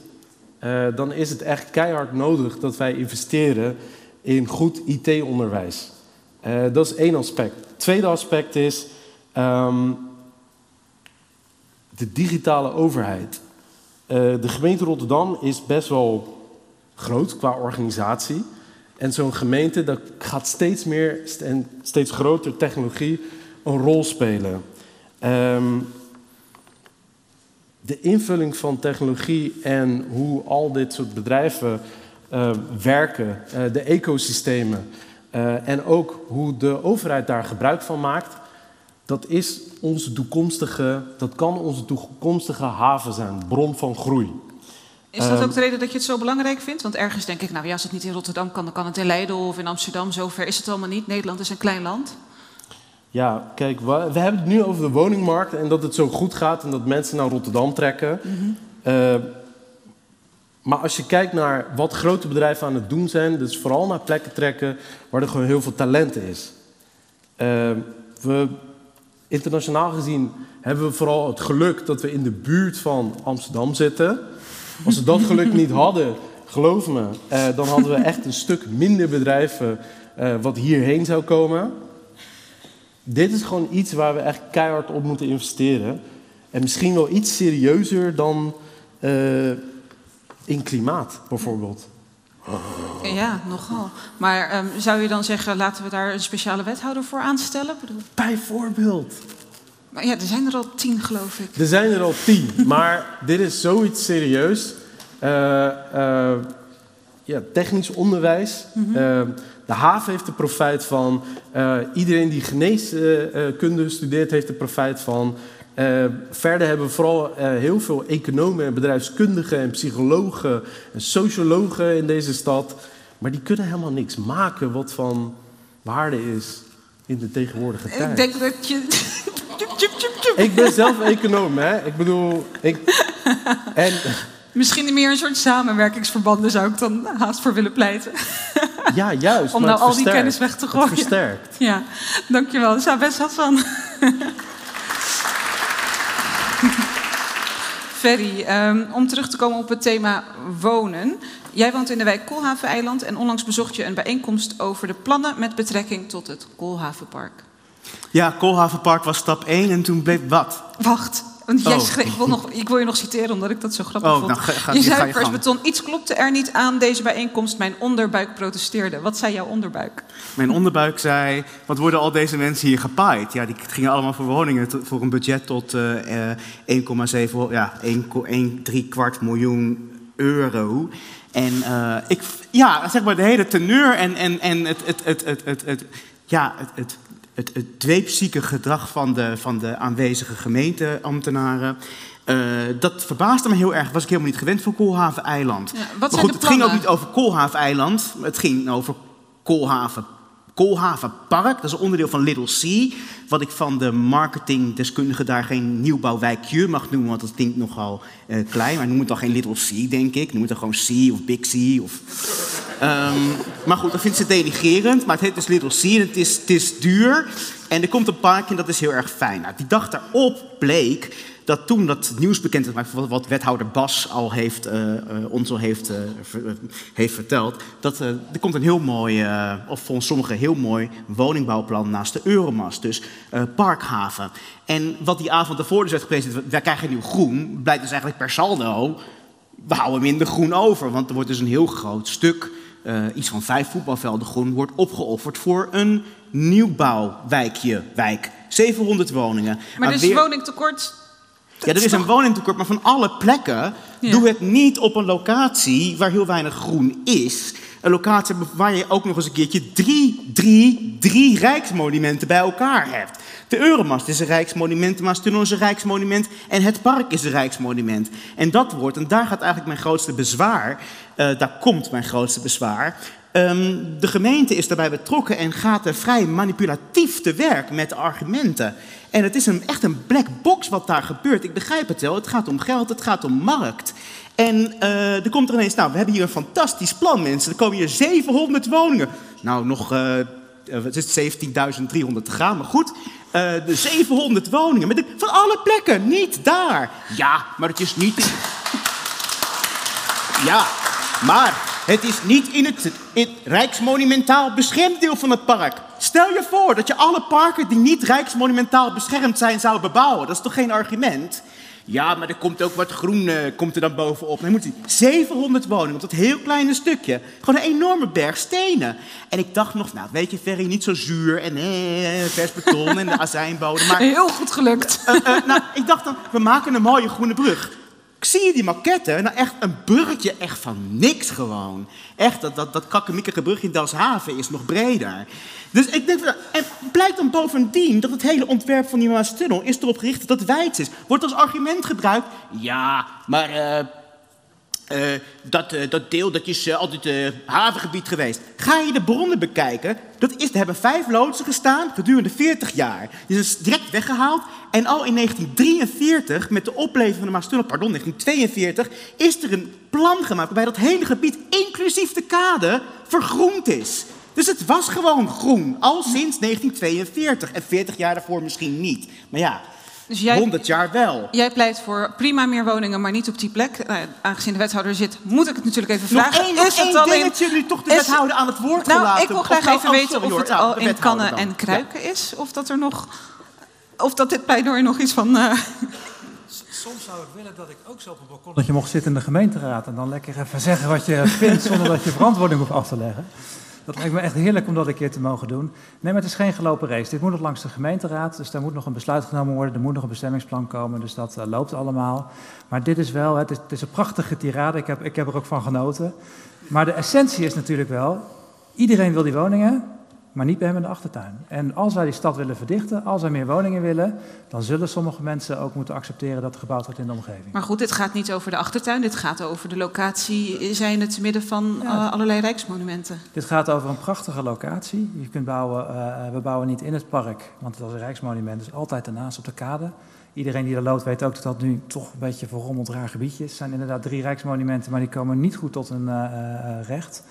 eh, dan is het echt keihard nodig dat wij investeren in goed IT-onderwijs. Eh, dat is één aspect. Tweede aspect is ehm, de digitale overheid. De gemeente Rotterdam is best wel groot qua organisatie. En zo'n gemeente, dat gaat steeds meer en steeds groter technologie een rol spelen. Ehm, de invulling van technologie en hoe al dit soort bedrijven eh, werken, eh, de ecosystemen eh, en ook hoe de overheid daar gebruik van maakt, dat is onze toekomstige, dat kan onze toekomstige haven zijn, bron van groei. Is dat Ehm, ook de reden dat je het zo belangrijk vindt? Want ergens denk ik, nou ja, als het niet in Rotterdam kan, dan kan het in Leiden of in Amsterdam. Zover is het allemaal niet. Nederland is een klein land. Ja, kijk, we, we hebben het nu over de woningmarkt en dat het zo goed gaat en dat mensen naar Rotterdam trekken. Eh, maar als je kijkt naar wat grote bedrijven aan het doen zijn, dus vooral naar plekken trekken waar er gewoon heel veel talent is. Eh, we, internationaal gezien hebben we vooral het geluk dat we in de buurt van Amsterdam zitten. Als we dat geluk niet hadden, geloof me, eh, dan hadden we echt een stuk minder bedrijven eh, wat hierheen zou komen. Dit is gewoon iets waar we echt keihard op moeten investeren. En misschien wel iets serieuzer dan eh, in klimaat, bijvoorbeeld. Ja, nogal. Maar ehm, zou je dan zeggen, laten we daar een speciale wethouder voor aanstellen? Bijvoorbeeld. Maar ja, er zijn er al tien, geloof ik. Er zijn er al tien, maar dit is zoiets serieus. Eh, eh, ja, technisch onderwijs. Mhm. Eh, de haven heeft er profijt van. Iedereen die geneeskunde studeert heeft er profijt van. Verder hebben we vooral heel veel economen en bedrijfskundigen en psychologen en sociologen in deze stad. Maar die kunnen helemaal niks maken wat van waarde is in de tegenwoordige tijd. Ik denk dat je... Ik ben zelf econoom, hè. Ik bedoel, ik... En Misschien meer een soort samenwerkingsverbanden zou ik dan haast voor willen pleiten. ja, juist. Om nou al die kennis weg te Het gooien. versterkt. Ja, dankjewel. Sabes Hassan. Ferry, ehm, om terug te komen op het thema wonen. Jij woont in de wijk Koolhaven-eiland en onlangs bezocht je een bijeenkomst over de plannen met betrekking tot het Koolhavenpark. Ja, Koolhavenpark was stap 1 en toen bleef wat? Wacht, want jij Oh. schreef, ik, wil nog, ik wil je nog citeren omdat ik dat zo grappig Oh, vond. nou, ga- ga- je zei iets klopte er niet aan deze bijeenkomst. Mijn onderbuik protesteerde. Wat zei jouw onderbuik? Mijn onderbuik zei, wat worden al deze mensen hier gepaaid? Ja, die gingen allemaal voor woningen voor een budget tot eh, eh, 1,7, ja, 1, 3 kwart miljoen euro. En eh, ik, ja, zeg maar de hele teneur en, en, en het, het, het, het, het, het, ja, het, het, het, het dweepzieke gedrag van de, van de aanwezige gemeenteambtenaren. eh, dat verbaasde me heel erg. Was ik helemaal niet gewend voor Koolhaven-eiland. Ja, maar goed, het ging ook niet over Koolhaven-eiland. Het ging over Koolhaven, Koolhavenpark. Dat is een onderdeel van Little C. Wat ik van de marketingdeskundige daar geen nieuwbouwwijkje mag noemen. Want dat klinkt nogal eh, klein. Maar noem het dan geen Little C, denk ik. Noem het dan gewoon C of Big C. Of... Ehm, maar goed, dat vindt ze denigerend. Maar het heet dus Little C en het is, het is duur. En er komt een park en dat is heel erg fijn. Nou, die dag daarop bleek dat toen dat nieuws bekend is, wat, wat wethouder Bas al heeft, uh, uh, ons al heeft, uh, ver, heeft verteld, dat er komt een heel mooi, of volgens sommigen heel mooi woningbouwplan naast de Euromast, dus Parkhaven. En wat die avond ervoor dus werd gepresenteerd, wij krijgen nieuw groen, blijkt dus eigenlijk per saldo, we houden minder groen over, want er wordt dus een heel groot stuk, iets van vijf voetbalvelden groen, wordt opgeofferd voor een nieuwbouwwijkje, wijk. 700 woningen. Maar is weer... woningtekort ja, er is een woningtekort, maar van alle plekken ja. doe het niet op een locatie waar heel weinig groen is. Een locatie waar je ook nog eens een keertje drie, drie, drie rijksmonumenten bij elkaar hebt. De Euromast is een rijksmonument, de Maastunnel is een rijksmonument en het park is een rijksmonument. En dat wordt, en daar gaat eigenlijk mijn grootste bezwaar, uh, daar komt mijn grootste bezwaar. Um, de gemeente is daarbij betrokken en gaat er vrij manipulatief te werk met argumenten. En het is een, echt een black box wat daar gebeurt. Ik begrijp het wel. Het gaat om geld, het gaat om markt. En uh, er komt er ineens, nou, we hebben hier een fantastisch plan, mensen. Er komen hier 700 woningen. Nou, nog, uh, is 17.300 te gaan, maar goed. De 700 woningen, met van alle plekken, niet daar. Ja, maar het is niet... Ja, maar het is niet in het, in het rijksmonumentaal beschermd deel van het park. Stel je voor dat je alle parken die niet rijksmonumentaal beschermd zijn zou bebouwen. Dat is toch geen argument? Ja, maar er komt ook wat groen uh, komt er dan bovenop. Dan moet hij 700 woningen op dat heel kleine stukje. Gewoon een enorme berg stenen. En ik dacht nog, nou weet je Ferry, niet zo zuur en eh, vers beton en de azijnbodem. Maar, heel goed gelukt. Uh, uh, nou, ik dacht dan, we maken een mooie groene brug. Ik zie je die maquette, nou echt een bruggetje echt van niks gewoon. Echt, dat, dat, dat kakkemikkige brugje in Delfshaven is nog breder. Dus ik denk, en blijkt dan bovendien dat het hele ontwerp van die Maastunnel is erop gericht dat het wijd is. Wordt als argument gebruikt, ja, maar uh, uh, dat, uh, dat deel dat is altijd havengebied geweest. Ga je de bronnen bekijken, dat is, er hebben vijf loodsen gestaan gedurende 40 jaar. Die is direct weggehaald en al in 1943, met de opleving van de Maastunnel, pardon, 1942, is er een plan gemaakt waarbij dat hele gebied, inclusief de kade, vergroend is. Dus het was gewoon groen, al sinds 1942. En 40 jaar daarvoor misschien niet. Maar ja, dus jij, 100 jaar wel. Jij pleit voor prima meer woningen, maar niet op die plek. Nou, aangezien de wethouder zit, moet ik het natuurlijk even vragen. Nog één, is het alleen dingetje nu toch de wethouder aan het woord nou, gelaten? Ik wil graag even oh, weten of het al in kannen en kruiken ja. is. Of dat er nog... Of dat dit pleidooi nog iets van... Uh... Soms zou ik willen dat ik ook zo op een balkon... Dat je mocht zitten in de gemeenteraad en dan lekker even zeggen wat je vindt... zonder dat je verantwoording hoeft af te leggen. Dat lijkt me echt heerlijk om dat een keer te mogen doen. Nee, maar het is geen gelopen race. Dit moet nog langs de gemeenteraad, dus daar moet nog een besluit genomen worden. Er moet nog een bestemmingsplan komen, dus dat uh, loopt allemaal. Maar dit is wel, het is, het is een prachtige tirade, ik heb, ik heb er ook van genoten. Maar de essentie is natuurlijk wel, iedereen wil die woningen, maar niet bij hem in de achtertuin. En als wij die stad willen verdichten, als wij meer woningen willen, dan zullen sommige mensen ook moeten accepteren dat er gebouwd wordt in de omgeving. Maar goed, dit gaat niet over de achtertuin, dit gaat over de locatie, zijn het midden van ja. uh, allerlei rijksmonumenten. Dit gaat over een prachtige locatie. Je kunt bouwen, uh, we bouwen niet in het park, want het is een rijksmonument, dus altijd ernaast op de kade. Iedereen die er loopt weet ook dat dat nu toch een beetje verrommeld raar gebiedje is. Het zijn inderdaad drie rijksmonumenten, maar die komen niet goed tot een uh, recht.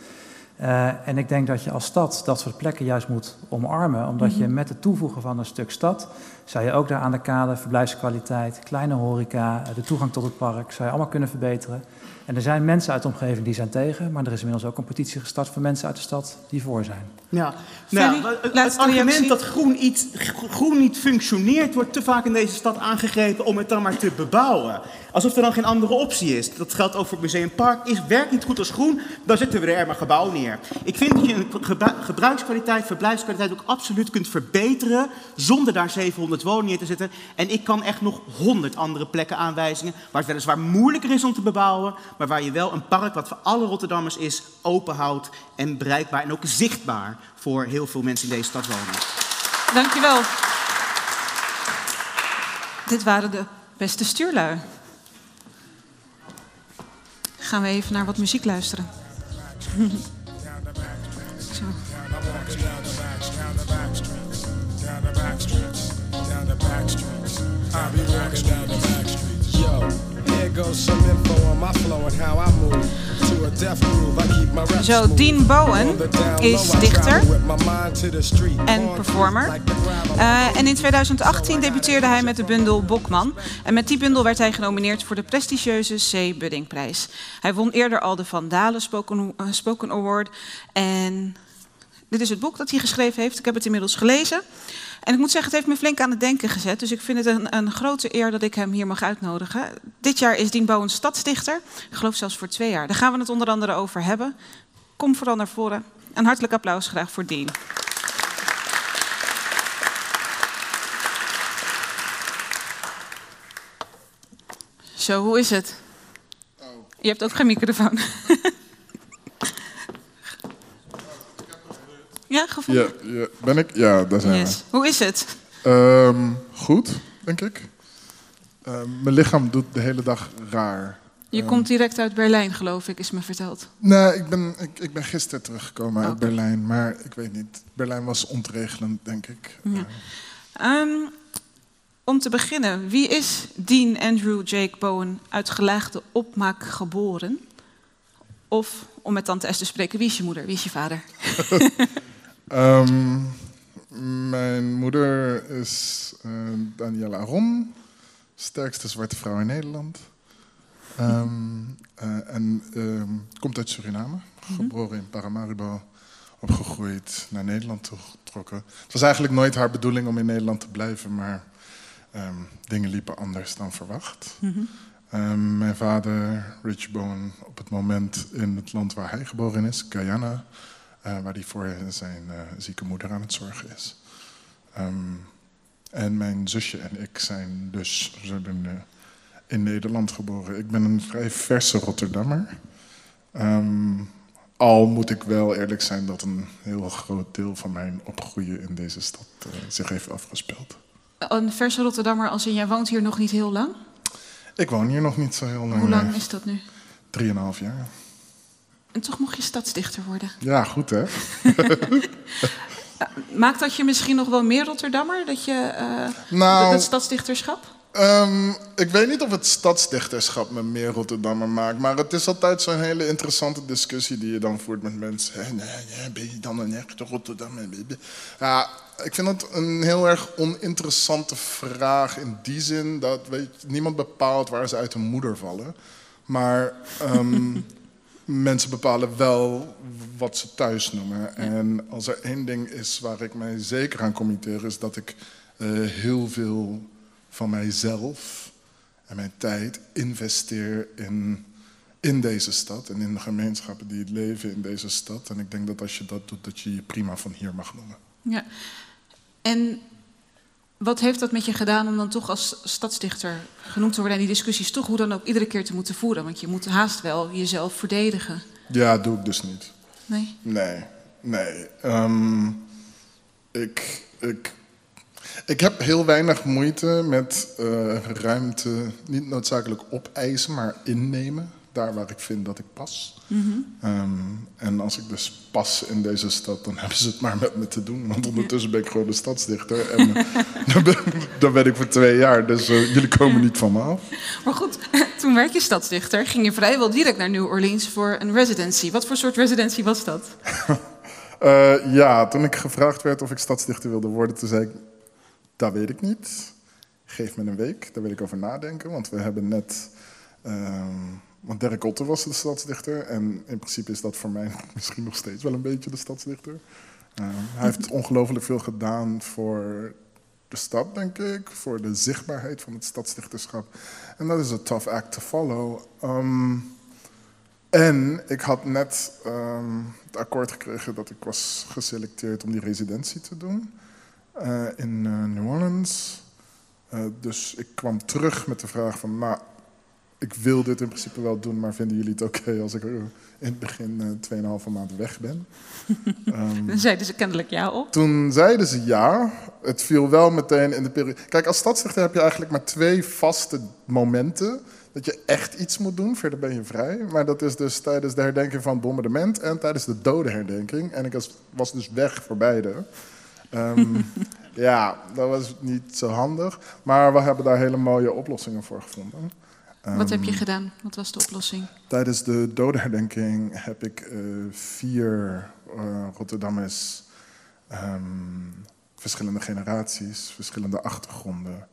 Uh, en ik denk dat je als stad dat soort plekken juist moet omarmen, omdat mm -hmm. je met het toevoegen van een stuk stad, zou je ook daar aan de kade verblijfskwaliteit, kleine horeca, de toegang tot het park, zou je allemaal kunnen verbeteren. En er zijn mensen uit de omgeving die zijn tegen, maar er is inmiddels ook een petitie gestart voor mensen uit de stad die voor zijn. Ja, nou, het, het argument dat groen, iets, groen niet functioneert, wordt te vaak in deze stad aangegrepen om het dan maar te bebouwen. Alsof er dan geen andere optie is. Dat geldt ook voor het Museumpark. Is werkt niet goed als groen, dan zetten we er maar gebouw neer. Ik vind dat je een gebruikskwaliteit, verblijfskwaliteit ook absoluut kunt verbeteren zonder daar 700 woningen te zetten. En ik kan echt nog 100 andere plekken aanwijzingen waar het weliswaar moeilijker is om te bebouwen, maar waar je wel een park wat voor alle Rotterdammers is, open houdt en bereikbaar en ook zichtbaar voor heel veel mensen in deze stad wonen. Dankjewel. Dit waren de beste stuurlui. Gaan we even naar wat muziek luisteren. Yo, here goes some info on my flow and how I move. Zo. Dean Bowen the down is dichter the en performer. Eh, en in 2018 debuteerde hij met de bundel Bokman. En met die bundel werd hij genomineerd voor de prestigieuze C. Buddingprijs. Hij won eerder al de Van Dalen Spoken, eh, Spoken Award. En dit is het boek dat hij geschreven heeft. Ik heb het inmiddels gelezen. En ik moet zeggen, het heeft me flink aan het denken gezet. Dus ik vind het een, een grote eer dat ik hem hier mag uitnodigen. Dit jaar is Dean Bowen stadsdichter. Ik geloof zelfs voor twee jaar. Daar gaan we het onder andere over hebben. Kom vooral naar voren. Een hartelijk applaus graag voor Dean. Zo, hoe is het? Je hebt ook geen microfoon. ja, gevonden? Ja, ja, ben ik? Ja, daar zijn Yes. Hoe is het? we. Ehm, goed, denk ik. Ehm, mijn lichaam doet de hele dag raar. Je Ehm, komt direct uit Berlijn, geloof ik, is me verteld. Nee, ik ben, ik, ik ben gisteren teruggekomen uit Oké. Berlijn. Maar ik weet niet. Berlijn was ontregelend, denk ik. Ja. Om te beginnen, wie is Dean Andrew Jake Bowen uit gelaagde opmaak geboren? Of, om met tante S te spreken, wie is je moeder, wie is je vader? Ehm, mijn moeder is eh Danielle Aron, sterkste zwarte vrouw in Nederland. Ehm, eh, en ehm, komt uit Suriname, geboren in Paramaribo, opgegroeid, naar Nederland toegetrokken. Het was eigenlijk nooit haar bedoeling om in Nederland te blijven, maar dingen liepen anders dan verwacht. Mhm. Mijn vader, Rich Bowen, op het moment in het land waar hij geboren is, Guyana, eh, waar hij voor zijn eh, zieke moeder aan het zorgen is. Ehm, en mijn zusje en ik zijn dus zodoende in Nederland geboren. Ik ben een vrij verse Rotterdammer. Ehm, al moet ik wel eerlijk zijn dat een heel groot deel van mijn opgroeien in deze stad eh, zich heeft afgespeeld. Een verse Rotterdammer als in, jij woont hier nog niet heel lang? Ik woon hier nog niet zo heel lang. Hoe lang nee. is dat nu? Drieënhalf jaar. En toch mocht je stadsdichter worden. Ja, goed hè? Maakt dat je misschien nog wel meer Rotterdammer, dat je Nou- dat, dat stadsdichterschap? Ehm, ik weet niet of het stadsdichterschap me meer Rotterdammer maakt, maar het is altijd zo'n hele interessante discussie die je dan voert met mensen. Hè, nee, nee, ben je dan een echte Rotterdammer? Ja, ik vind het een heel erg oninteressante vraag in die zin dat weet, niemand bepaalt waar ze uit hun moeder vallen. Maar ehm, mensen bepalen wel wat ze thuis noemen. En als er één ding is waar ik mij zeker aan committeer, is dat ik eh, heel veel van mijzelf en mijn tijd investeer in, in deze stad en in de gemeenschappen die het leven in deze stad. En ik denk dat als je dat doet, dat je je prima van hier mag noemen. Ja. En wat heeft dat met je gedaan om dan toch als stadsdichter genoemd te worden en die discussies toch hoe dan ook iedere keer te moeten voeren? Want je moet haast wel jezelf verdedigen. Ja, doe ik dus niet. Nee? Nee, nee. Ehm, ik, ik, ik heb heel weinig moeite met eh, ruimte, niet noodzakelijk opeisen, maar innemen. Daar waar ik vind dat ik pas. Mhm. Ehm, en als ik dus pas in deze stad, dan hebben ze het maar met me te doen. Want ondertussen ben ik gewoon de stadsdichter. En dan, ben, dan ben ik voor twee jaar, dus eh, jullie komen niet van me af. Maar goed, toen werd je stadsdichter, ging je vrijwel direct naar New Orleans voor een residency. Wat voor soort residency was dat? Eh, ja, toen ik gevraagd werd of ik stadsdichter wilde worden, toen zei ik, dat weet ik niet. Geef me een week, daar wil ik over nadenken. Want we hebben net... ehm, want Derek Otter was de stadsdichter. En in principe is dat voor mij misschien nog steeds wel een beetje de stadsdichter. Ehm, hij heeft ongelooflijk veel gedaan voor de stad, denk ik. Voor de zichtbaarheid van het stadsdichterschap. En dat is een tough act to follow. Ehm, en ik had net ehm, het akkoord gekregen dat ik was geselecteerd om die residentie te doen eh, in eh, New Orleans. Eh, dus ik kwam terug met de vraag van, nou, ik wil dit in principe wel doen, maar vinden jullie het oké als ik in het begin eh 2,5 maand weg ben? Ehm, Dan zeiden ze kennelijk ja op. toen zeiden ze ja. Het viel wel meteen in de periode. Kijk, als stadsdichter heb je eigenlijk maar twee vaste momenten dat je echt iets moet doen. Verder ben je vrij. Maar dat is dus tijdens de herdenking van het bombardement en tijdens de dodenherdenking. En ik was, was dus weg voor beide. Ehm, ja, dat was niet zo handig. Maar we hebben daar hele mooie oplossingen voor gevonden. Wat heb je Ehm, gedaan? Wat was de oplossing? Tijdens de dodenherdenking heb ik eh, vier eh, Rotterdammers, ehm, verschillende generaties, verschillende achtergronden.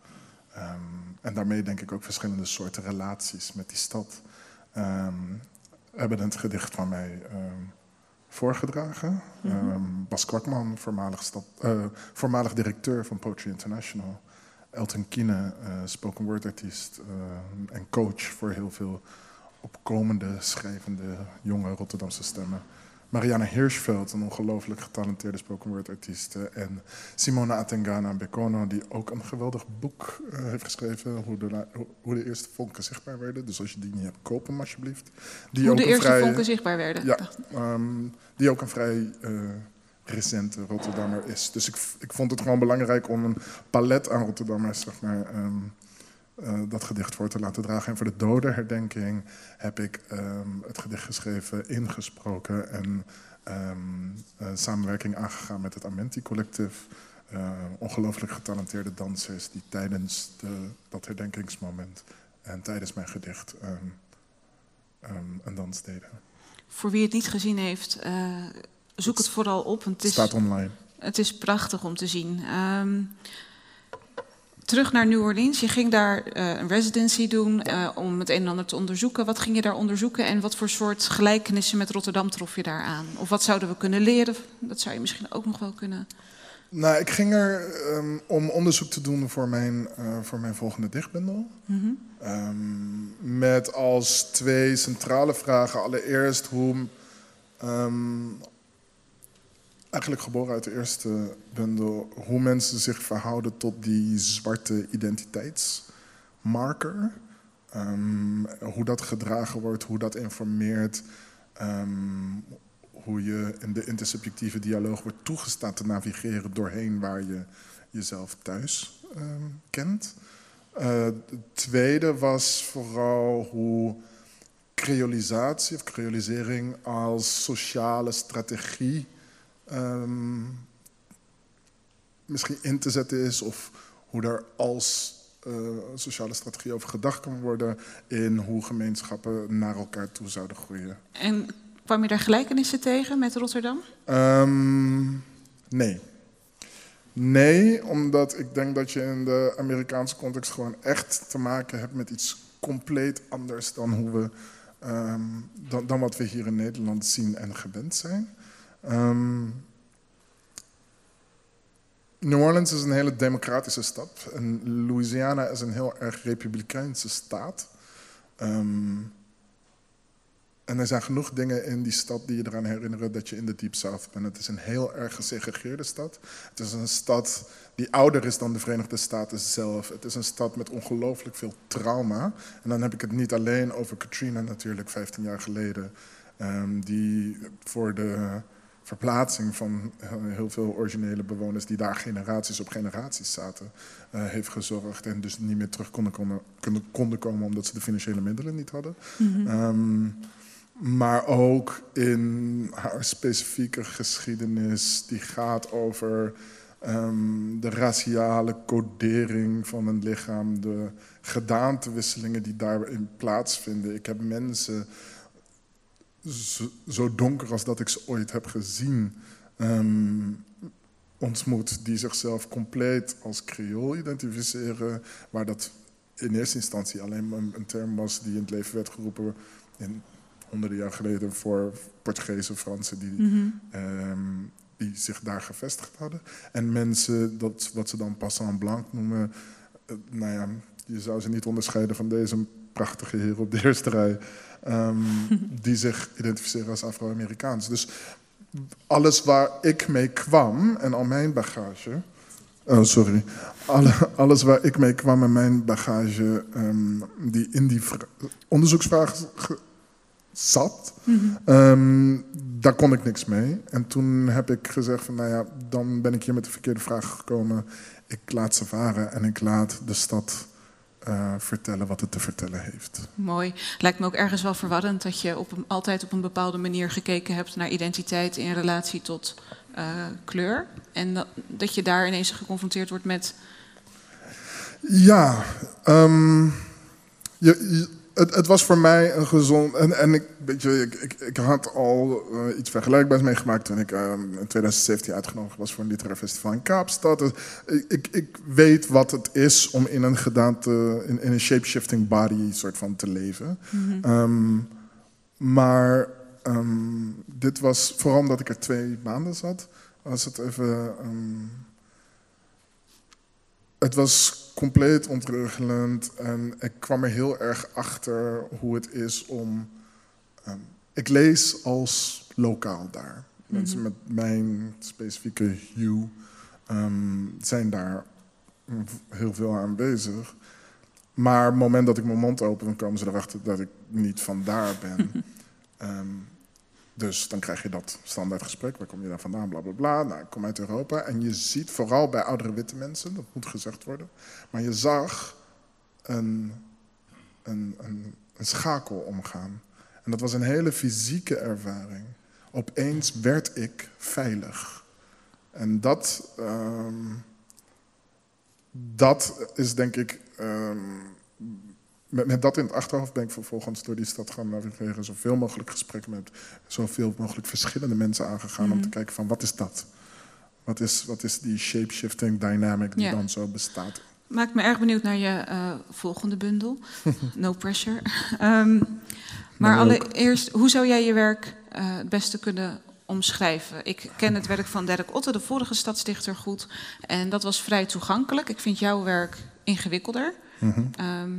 ehm, en daarmee denk ik ook verschillende soorten relaties met die stad. ehm, hebben het gedicht van mij voorgedragen. Mhm. Bas Kwakman, voormalig, stad, eh, voormalig directeur van Poetry International. Elton Kiene, eh, spoken word artiest eh, en coach voor heel veel opkomende, schrijvende, jonge Rotterdamse stemmen. Marianne Hirschveld, een ongelooflijk getalenteerde spoken word artiest. En Simona Atengana Bekono, die ook een geweldig boek eh, heeft geschreven. Hoe de, hoe- de eerste vonken zichtbaar werden. Dus als je die niet hebt, koop hem alsjeblieft. Die Hoe ook de eerste vrij- vonken zichtbaar werden. Ja, ehm, die ook een vrij recente Rotterdammer is. Dus ik, ik vond het gewoon belangrijk om een palet aan Rotterdammers, zeg maar, ehm, eh, dat gedicht voor te laten dragen. En voor de dodenherdenking heb ik ehm, het gedicht geschreven, ingesproken en ehm, eh, samenwerking aangegaan met het Amenti Collectief. Eh, ongelooflijk getalenteerde dansers die tijdens de, dat herdenkingsmoment en tijdens mijn gedicht een dans deden. Voor wie het niet gezien heeft, zoek het vooral op. want Het is, Staat online. Het is prachtig om te zien. Ehm, terug naar New Orleans. Je ging daar eh, een residency doen eh, om het een en ander te onderzoeken. Wat ging je daar onderzoeken en wat voor soort gelijkenissen met Rotterdam trof je daar aan? Of wat zouden we kunnen leren? Dat zou je misschien ook nog wel kunnen. Nou, ik ging er ehm, om onderzoek te doen voor mijn, eh, voor mijn volgende dichtbundel. Mhm. Ehm, met als twee centrale vragen. Allereerst hoe. Eigenlijk geboren uit de eerste bundel. Hoe mensen zich verhouden tot die zwarte identiteitsmarker. Ehm, hoe dat gedragen wordt, hoe dat informeert. ehm, hoe je in de intersubjectieve dialoog wordt toegestaan te navigeren doorheen waar je jezelf thuis ehm, kent. Eh, het tweede was vooral hoe creolisatie of creolisering als sociale strategie ehm, misschien in te zetten is, of hoe er als eh, sociale strategie over gedacht kan worden in hoe gemeenschappen naar elkaar toe zouden groeien. En kwam je daar gelijkenissen tegen met Rotterdam? Ehm, nee. Nee, omdat ik denk dat je in de Amerikaanse context gewoon echt te maken hebt met iets compleet anders dan, hoe we, ehm, dan, dan wat we hier in Nederland zien en gewend zijn. Ehm, New Orleans is een hele democratische stad en Louisiana is een heel erg republikeinse staat. Ehm, en er zijn genoeg dingen in die stad die je eraan herinneren dat je in de Deep South bent. Het is een heel erg gesegregeerde stad. Het is een stad die ouder is dan de Verenigde Staten zelf. Het is een stad met ongelooflijk veel trauma. En dan heb ik het niet alleen over Katrina natuurlijk, 15 jaar geleden. ehm, die voor de verplaatsing van heel veel originele bewoners die daar generaties op generaties zaten, eh, heeft gezorgd. En dus niet meer terug konden, konden, konden, konden komen omdat ze de financiële middelen niet hadden. Mhm. Ehm, maar ook in haar specifieke geschiedenis, die gaat over ehm, de raciale codering van een lichaam, de gedaantewisselingen die daarin plaatsvinden. Ik heb mensen zo, donker als dat ik ze ooit heb gezien ehm, ontmoet, die zichzelf compleet als Creool identificeren, waar dat in eerste instantie alleen maar een term was die in het leven werd geroepen in honderden jaar geleden voor Portugezen, Fransen die, Mhm. ehm, die zich daar gevestigd hadden. En mensen, dat, wat ze dan passant blanc noemen, eh, nou ja, je zou ze niet onderscheiden van deze prachtige heer op de eerste rij, ehm, die zich identificeren als Afro-Amerikaans. Dus alles waar ik mee kwam en al mijn bagage. Oh, sorry. Alle, alles waar ik mee kwam en mijn bagage, ehm, die in die vra- onderzoeksvraag zat, Mhm. ehm, daar kon ik niks mee. En toen heb ik gezegd van, nou ja, dan ben ik hier met de verkeerde vraag gekomen. Ik laat ze varen en ik laat de stad eh, vertellen wat het te vertellen heeft. Mooi. Lijkt me ook ergens wel verwarrend dat je op een, altijd op een bepaalde manier gekeken hebt naar identiteit in relatie tot eh, kleur. En dat, dat je daar ineens geconfronteerd wordt met. Ja, ehm, je, je- het, het was voor mij een gezond. En, en ik, weet je, ik, ik, ik had al eh, iets vergelijkbaars meegemaakt toen ik eh, in 2017 uitgenodigd was voor een literair festival in Kaapstad. Dus ik, ik, ik weet wat het is om in een gedaante, in, in een shapeshifting body soort van te leven. Mhm. Ehm, maar ehm, dit was vooral omdat ik er twee maanden zat, was het even. ehm, het was compleet ontregelend en ik kwam er heel erg achter hoe het is om. ehm, ik lees als lokaal daar. Mensen Mhm. met mijn specifieke hue ehm, zijn daar heel veel aanwezig. Maar op het moment dat ik mijn mond open, dan komen ze erachter dat ik niet van daar ben. Ehm, dus dan krijg je dat standaard gesprek. Waar kom je dan vandaan? Bla bla bla. Nou, ik kom uit Europa. En je ziet vooral bij oudere witte mensen, dat moet gezegd worden. Maar je zag een, een, een, een schakel omgaan. En dat was een hele fysieke ervaring. Opeens werd ik veilig. En dat, ehm, dat is denk ik. ehm, met, met dat in het achterhoofd ben ik vervolgens door die stad gaan navigeren. Zoveel mogelijk gesprekken met zoveel mogelijk verschillende mensen aangegaan. Om te Mhm. kijken van wat is dat? Wat is, wat is die shapeshifting dynamic die Ja. dan zo bestaat? Maakt me erg benieuwd naar je eh, volgende bundel. No pressure. Ehm, maar allereerst, hoe zou jij je werk eh, het beste kunnen omschrijven? Ik ken het werk van Dirk Otte, de vorige stadsdichter, goed. En dat was vrij toegankelijk. Ik vind jouw werk ingewikkelder. Ehm,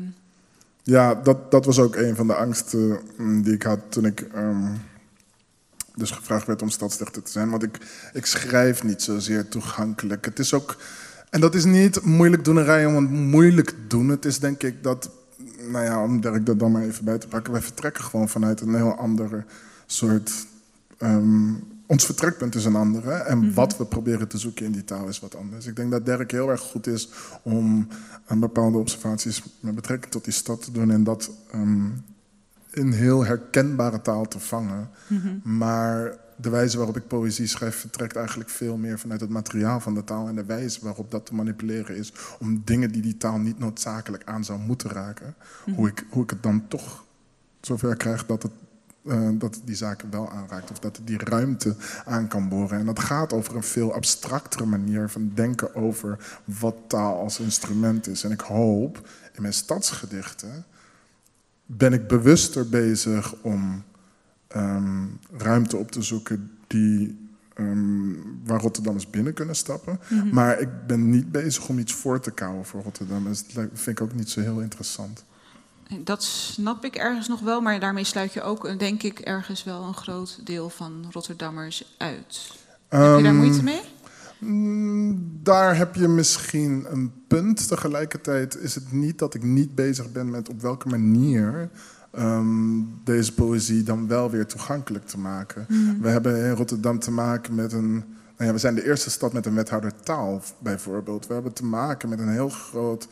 Ja, dat, dat was ook een van de angsten mm, die ik had toen ik ehm, dus gevraagd werd om stadsdichter te zijn. Want ik, ik schrijf niet zozeer toegankelijk. Het is ook, en dat is niet moeilijk doenerij om het moeilijk doen. Het is denk ik dat, nou ja, om Dirk dat dan maar even bij te pakken. Wij vertrekken gewoon vanuit een heel andere soort... ehm, ons vertrekpunt is een andere. En Mhm. wat we proberen te zoeken in die taal is wat anders. Ik denk dat Dirk heel erg goed is om aan bepaalde observaties met betrekking tot die stad te doen. En dat ehm, in heel herkenbare taal te vangen. Mhm. Maar de wijze waarop ik poëzie schrijf vertrekt eigenlijk veel meer vanuit het materiaal van de taal. En de wijze waarop dat te manipuleren is. Om dingen die die taal niet noodzakelijk aan zou moeten raken. Mhm. Hoe, ik, hoe ik het dan toch zover krijg dat het eh, dat die zaken wel aanraakt. Of dat die ruimte aan kan boren. En dat gaat over een veel abstractere manier van denken over wat taal als instrument is. En ik hoop in mijn stadsgedichten ben ik bewuster bezig om ehm, ruimte op te zoeken die, ehm, waar Rotterdammers binnen kunnen stappen. Mhm. Maar ik ben niet bezig om iets voor te kouwen voor Rotterdam. Dat vind ik ook niet zo heel interessant. Dat snap ik ergens nog wel, maar daarmee sluit je ook, denk ik, ergens wel een groot deel van Rotterdammers uit. Heb je daar Ehm, moeite mee? Mm, Daar heb je misschien een punt. Tegelijkertijd is het niet dat ik niet bezig ben met op welke manier ehm, deze poëzie dan wel weer toegankelijk te maken. Mhm. We hebben in Rotterdam te maken met een. Nou ja, we zijn de eerste stad met een wethouder taal, bijvoorbeeld. We hebben te maken met een heel groot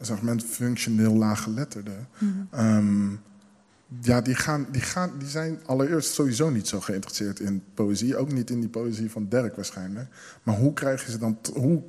segment functioneel laaggeletterden. Mhm. Ehm, ja, die, gaan, die, gaan, die zijn allereerst sowieso niet zo geïnteresseerd in poëzie. Ook niet in die poëzie van Dirk waarschijnlijk. Maar hoe krijg je ze dan... Hoe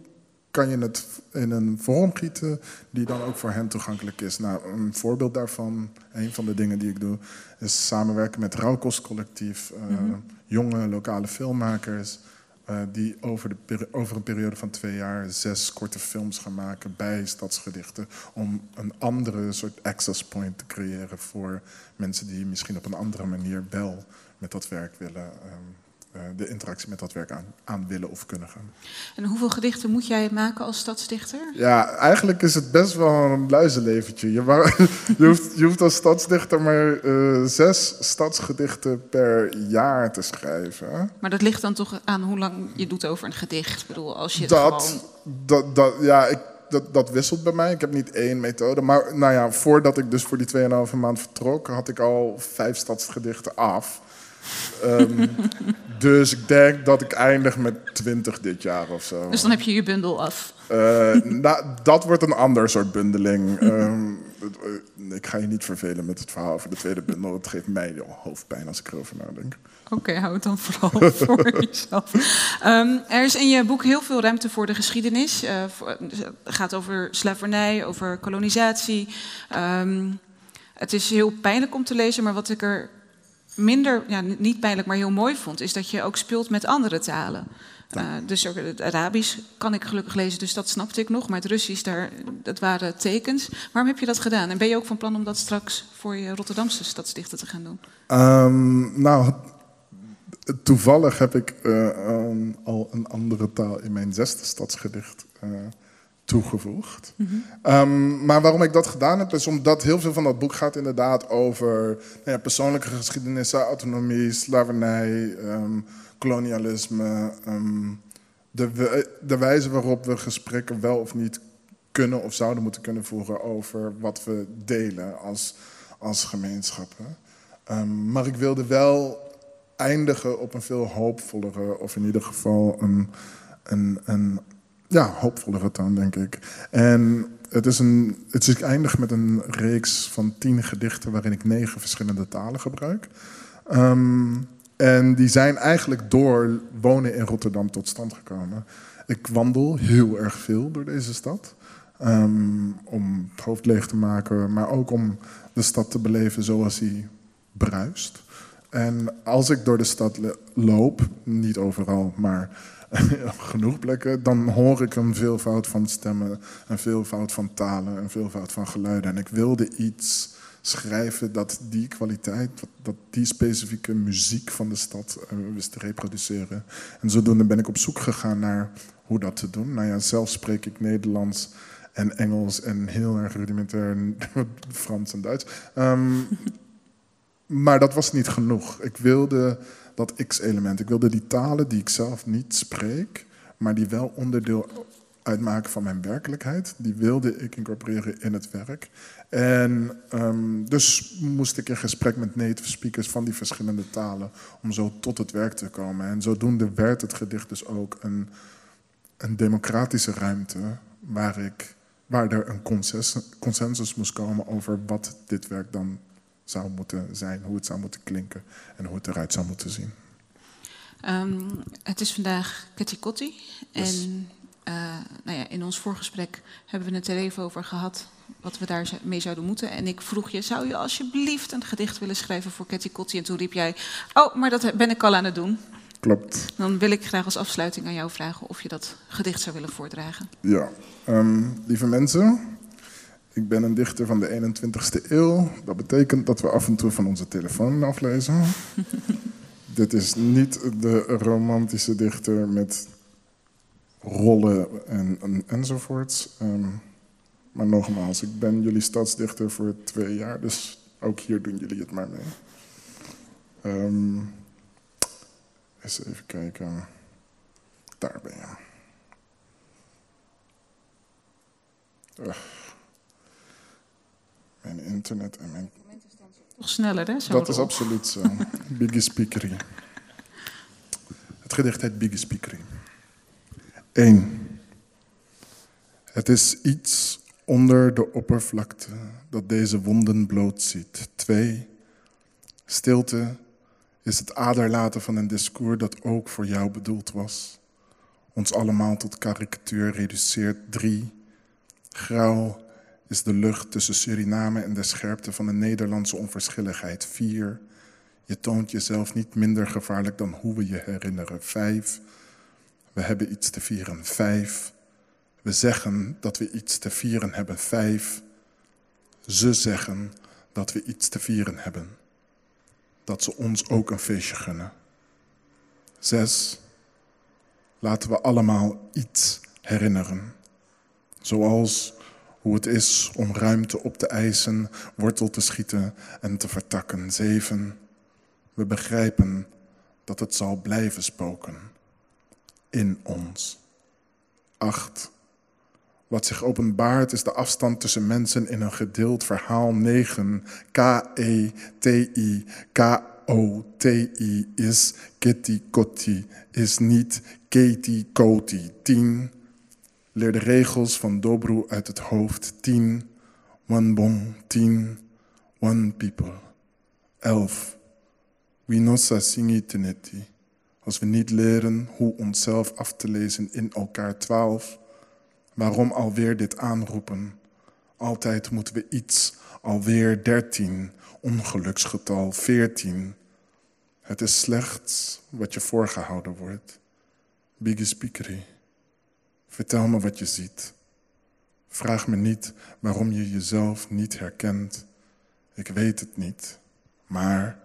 kan je het in een vorm gieten die dan ook voor hen toegankelijk is? Nou, een voorbeeld daarvan, een van de dingen die ik doe... is samenwerken met Rauwkostcollectief. eh, Mhm. Jonge lokale filmmakers... eh, die over, de, over een periode van twee jaar zes korte films gaan maken bij stadsgedichten. Om een andere soort access point te creëren voor mensen die misschien op een andere manier wel met dat werk willen, ehm, eh, de interactie met dat werk aan, aan willen of kunnen gaan. En hoeveel gedichten moet jij maken als stadsdichter? Ja, eigenlijk is het best wel een luizenleventje. Je, je, hoeft, je hoeft als stadsdichter maar eh, zes stadsgedichten per jaar te schrijven. Maar dat ligt dan toch aan hoe lang je doet over een gedicht. Ik bedoel, als je gewoon... Dat, dat, dat, ja, ik, dat, dat wisselt bij mij. Ik heb niet één methode. Maar nou ja, voordat ik dus voor die 2,5 maand vertrok, had ik al vijf stadsgedichten af. Ehm, dus ik denk dat ik eindig met 20 dit jaar of zo. Dus dan heb je je bundel af. Eh, nou, dat wordt een ander soort bundeling. Ehm, eh, ik ga je niet vervelen met het verhaal over de tweede bundel. Het geeft mij al hoofdpijn als ik erover nadenk. Oké, hou het dan vooral voor jezelf. Ehm, er is in je boek heel veel ruimte voor de geschiedenis. Eh, voor- dus het gaat over slavernij, over kolonisatie. Het is heel pijnlijk om te lezen, maar wat ik er minder, ja, niet pijnlijk, maar heel mooi vond, is dat je ook speelt met andere talen. Uh, dus ook het Arabisch kan ik gelukkig lezen, dus dat snapte ik nog. Maar het Russisch, daar, dat waren tekens. Waarom heb je dat gedaan? En ben je ook van plan om dat straks voor je Rotterdamse stadsdichten te gaan doen? Um, nou, toevallig heb ik uh, um, al een andere taal in mijn zesde stadsgedicht uh, toegevoegd. Um, maar waarom ik dat gedaan heb, is omdat heel veel van dat boek gaat inderdaad over nou ja, persoonlijke geschiedenissen, autonomie, slavernij, um, kolonialisme. Um, de, de wijze waarop we gesprekken wel of niet kunnen of zouden moeten kunnen voeren over wat we delen als, als gemeenschappen. maar ik wilde wel eindigen op een veel hoopvollere, of in ieder geval een, een, een ja, hoopvollere toon, denk ik. En het is een, het is, ik eindig met een reeks van tien gedichten waarin ik negen verschillende talen gebruik. Um, en die zijn eigenlijk door wonen in Rotterdam tot stand gekomen. Ik wandel heel erg veel door deze stad. Um, om het hoofd leeg te maken, maar ook om de stad te beleven zoals hij bruist. En als ik door de stad loop, niet overal, maar genoeg plekken, dan hoor ik een veelvoud van stemmen, een veelvoud van talen, een veelvoud van geluiden. En ik wilde iets schrijven dat die kwaliteit, dat die specifieke muziek van de stad uh, wist te reproduceren. En zodoende ben ik op zoek gegaan naar hoe dat te doen. Nou ja, zelf spreek ik Nederlands en Engels en heel erg rudimentair Frans en Duits. Um, maar dat was niet genoeg. Ik wilde dat X-element. Ik wilde die talen die ik zelf niet spreek, maar die wel onderdeel uitmaken van mijn werkelijkheid. Die wilde ik incorporeren in het werk. En um, dus moest ik in gesprek met native speakers van die verschillende talen om zo tot het werk te komen. En zodoende werd het gedicht dus ook een, een democratische ruimte waar, ik, waar er een consensus, consensus moest komen over wat dit werk dan zou moeten zijn, hoe het zou moeten klinken en hoe het eruit zou moeten zien. Um, het is vandaag Ketikotti yes. en uh, nou ja, in ons voorgesprek hebben we het er even over gehad wat we daarmee zouden moeten. En ik vroeg je, zou je alsjeblieft een gedicht willen schrijven voor Ketikotti? En toen riep jij, oh, maar dat ben ik al aan het doen. Klopt. Dan wil ik graag als afsluiting aan jou vragen of je dat gedicht zou willen voordragen. Ja, um, lieve mensen, ik ben een dichter van de 21ste eeuw. Dat betekent dat we af en toe van onze telefoon aflezen. Dit is niet de romantische dichter met rollen en, en, enzovoorts. Um, maar nogmaals, ik ben jullie stadsdichter voor twee jaar, dus ook hier doen jullie het maar mee. Um, eens even kijken. Daar ben je. Ugh. Mijn internet en mijn... Toch sneller, hè? Zo dat is absoluut zo. Biggie Speakery. Het gedicht heet Biggie Speakery. Eén. Het is iets onder de oppervlakte dat deze wonden blootziet. Twee. Stilte is het aderlaten van een discours dat ook voor jou bedoeld was. Ons allemaal tot karikatuur reduceert. Drie. Grauw is de lucht tussen Suriname en de scherpte van de Nederlandse onverschilligheid. Vier, je toont jezelf niet minder gevaarlijk dan hoe we je herinneren. Vijf, we hebben iets te vieren. Vijf, we zeggen dat we iets te vieren hebben. Vijf, ze zeggen dat we iets te vieren hebben. Dat ze ons ook een feestje gunnen. Zes, laten we allemaal iets herinneren. Zoals hoe het is om ruimte op te eisen, wortel te schieten en te vertakken. Zeven, we begrijpen dat het zal blijven spoken in ons. Acht, wat zich openbaart is de afstand tussen mensen in een gedeeld verhaal. Negen, K-E-T-I, K-O-T-I is Kitty Kotti, is niet Katie Koti. Tien, Leer de regels van Dobro uit het hoofd. 10. One bon. 10. One people. 11. We nosa singi teneti. Als we niet leren hoe onszelf af te lezen in elkaar. 12. Waarom alweer dit aanroepen? Altijd moeten we iets, alweer 13, ongeluksgetal 14. Het is slechts wat je voorgehouden wordt. Biggie Speakery. Vertel me wat je ziet. Vraag me niet waarom je jezelf niet herkent. Ik weet het niet. Maar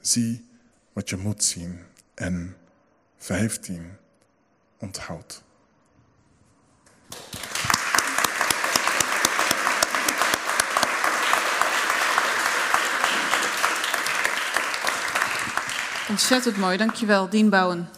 zie wat je moet zien. En 15. Onthoud. Ontzettend mooi, dankjewel, Dien Bouwen.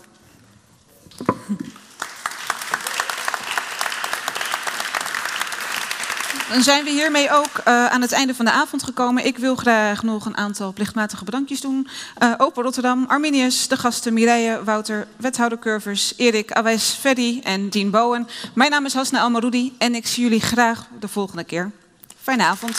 Dan zijn we hiermee ook uh, aan het einde van de avond gekomen. Ik wil graag nog een aantal plichtmatige bedankjes doen. Uh, Open Rotterdam, Arminius, de gasten Mireille, Wouter, wethouder Curvers, Erik, Awes, Ferdy en Dean Bowen. Mijn naam is Hasna Almaroudi en ik zie jullie graag de volgende keer. Fijne avond.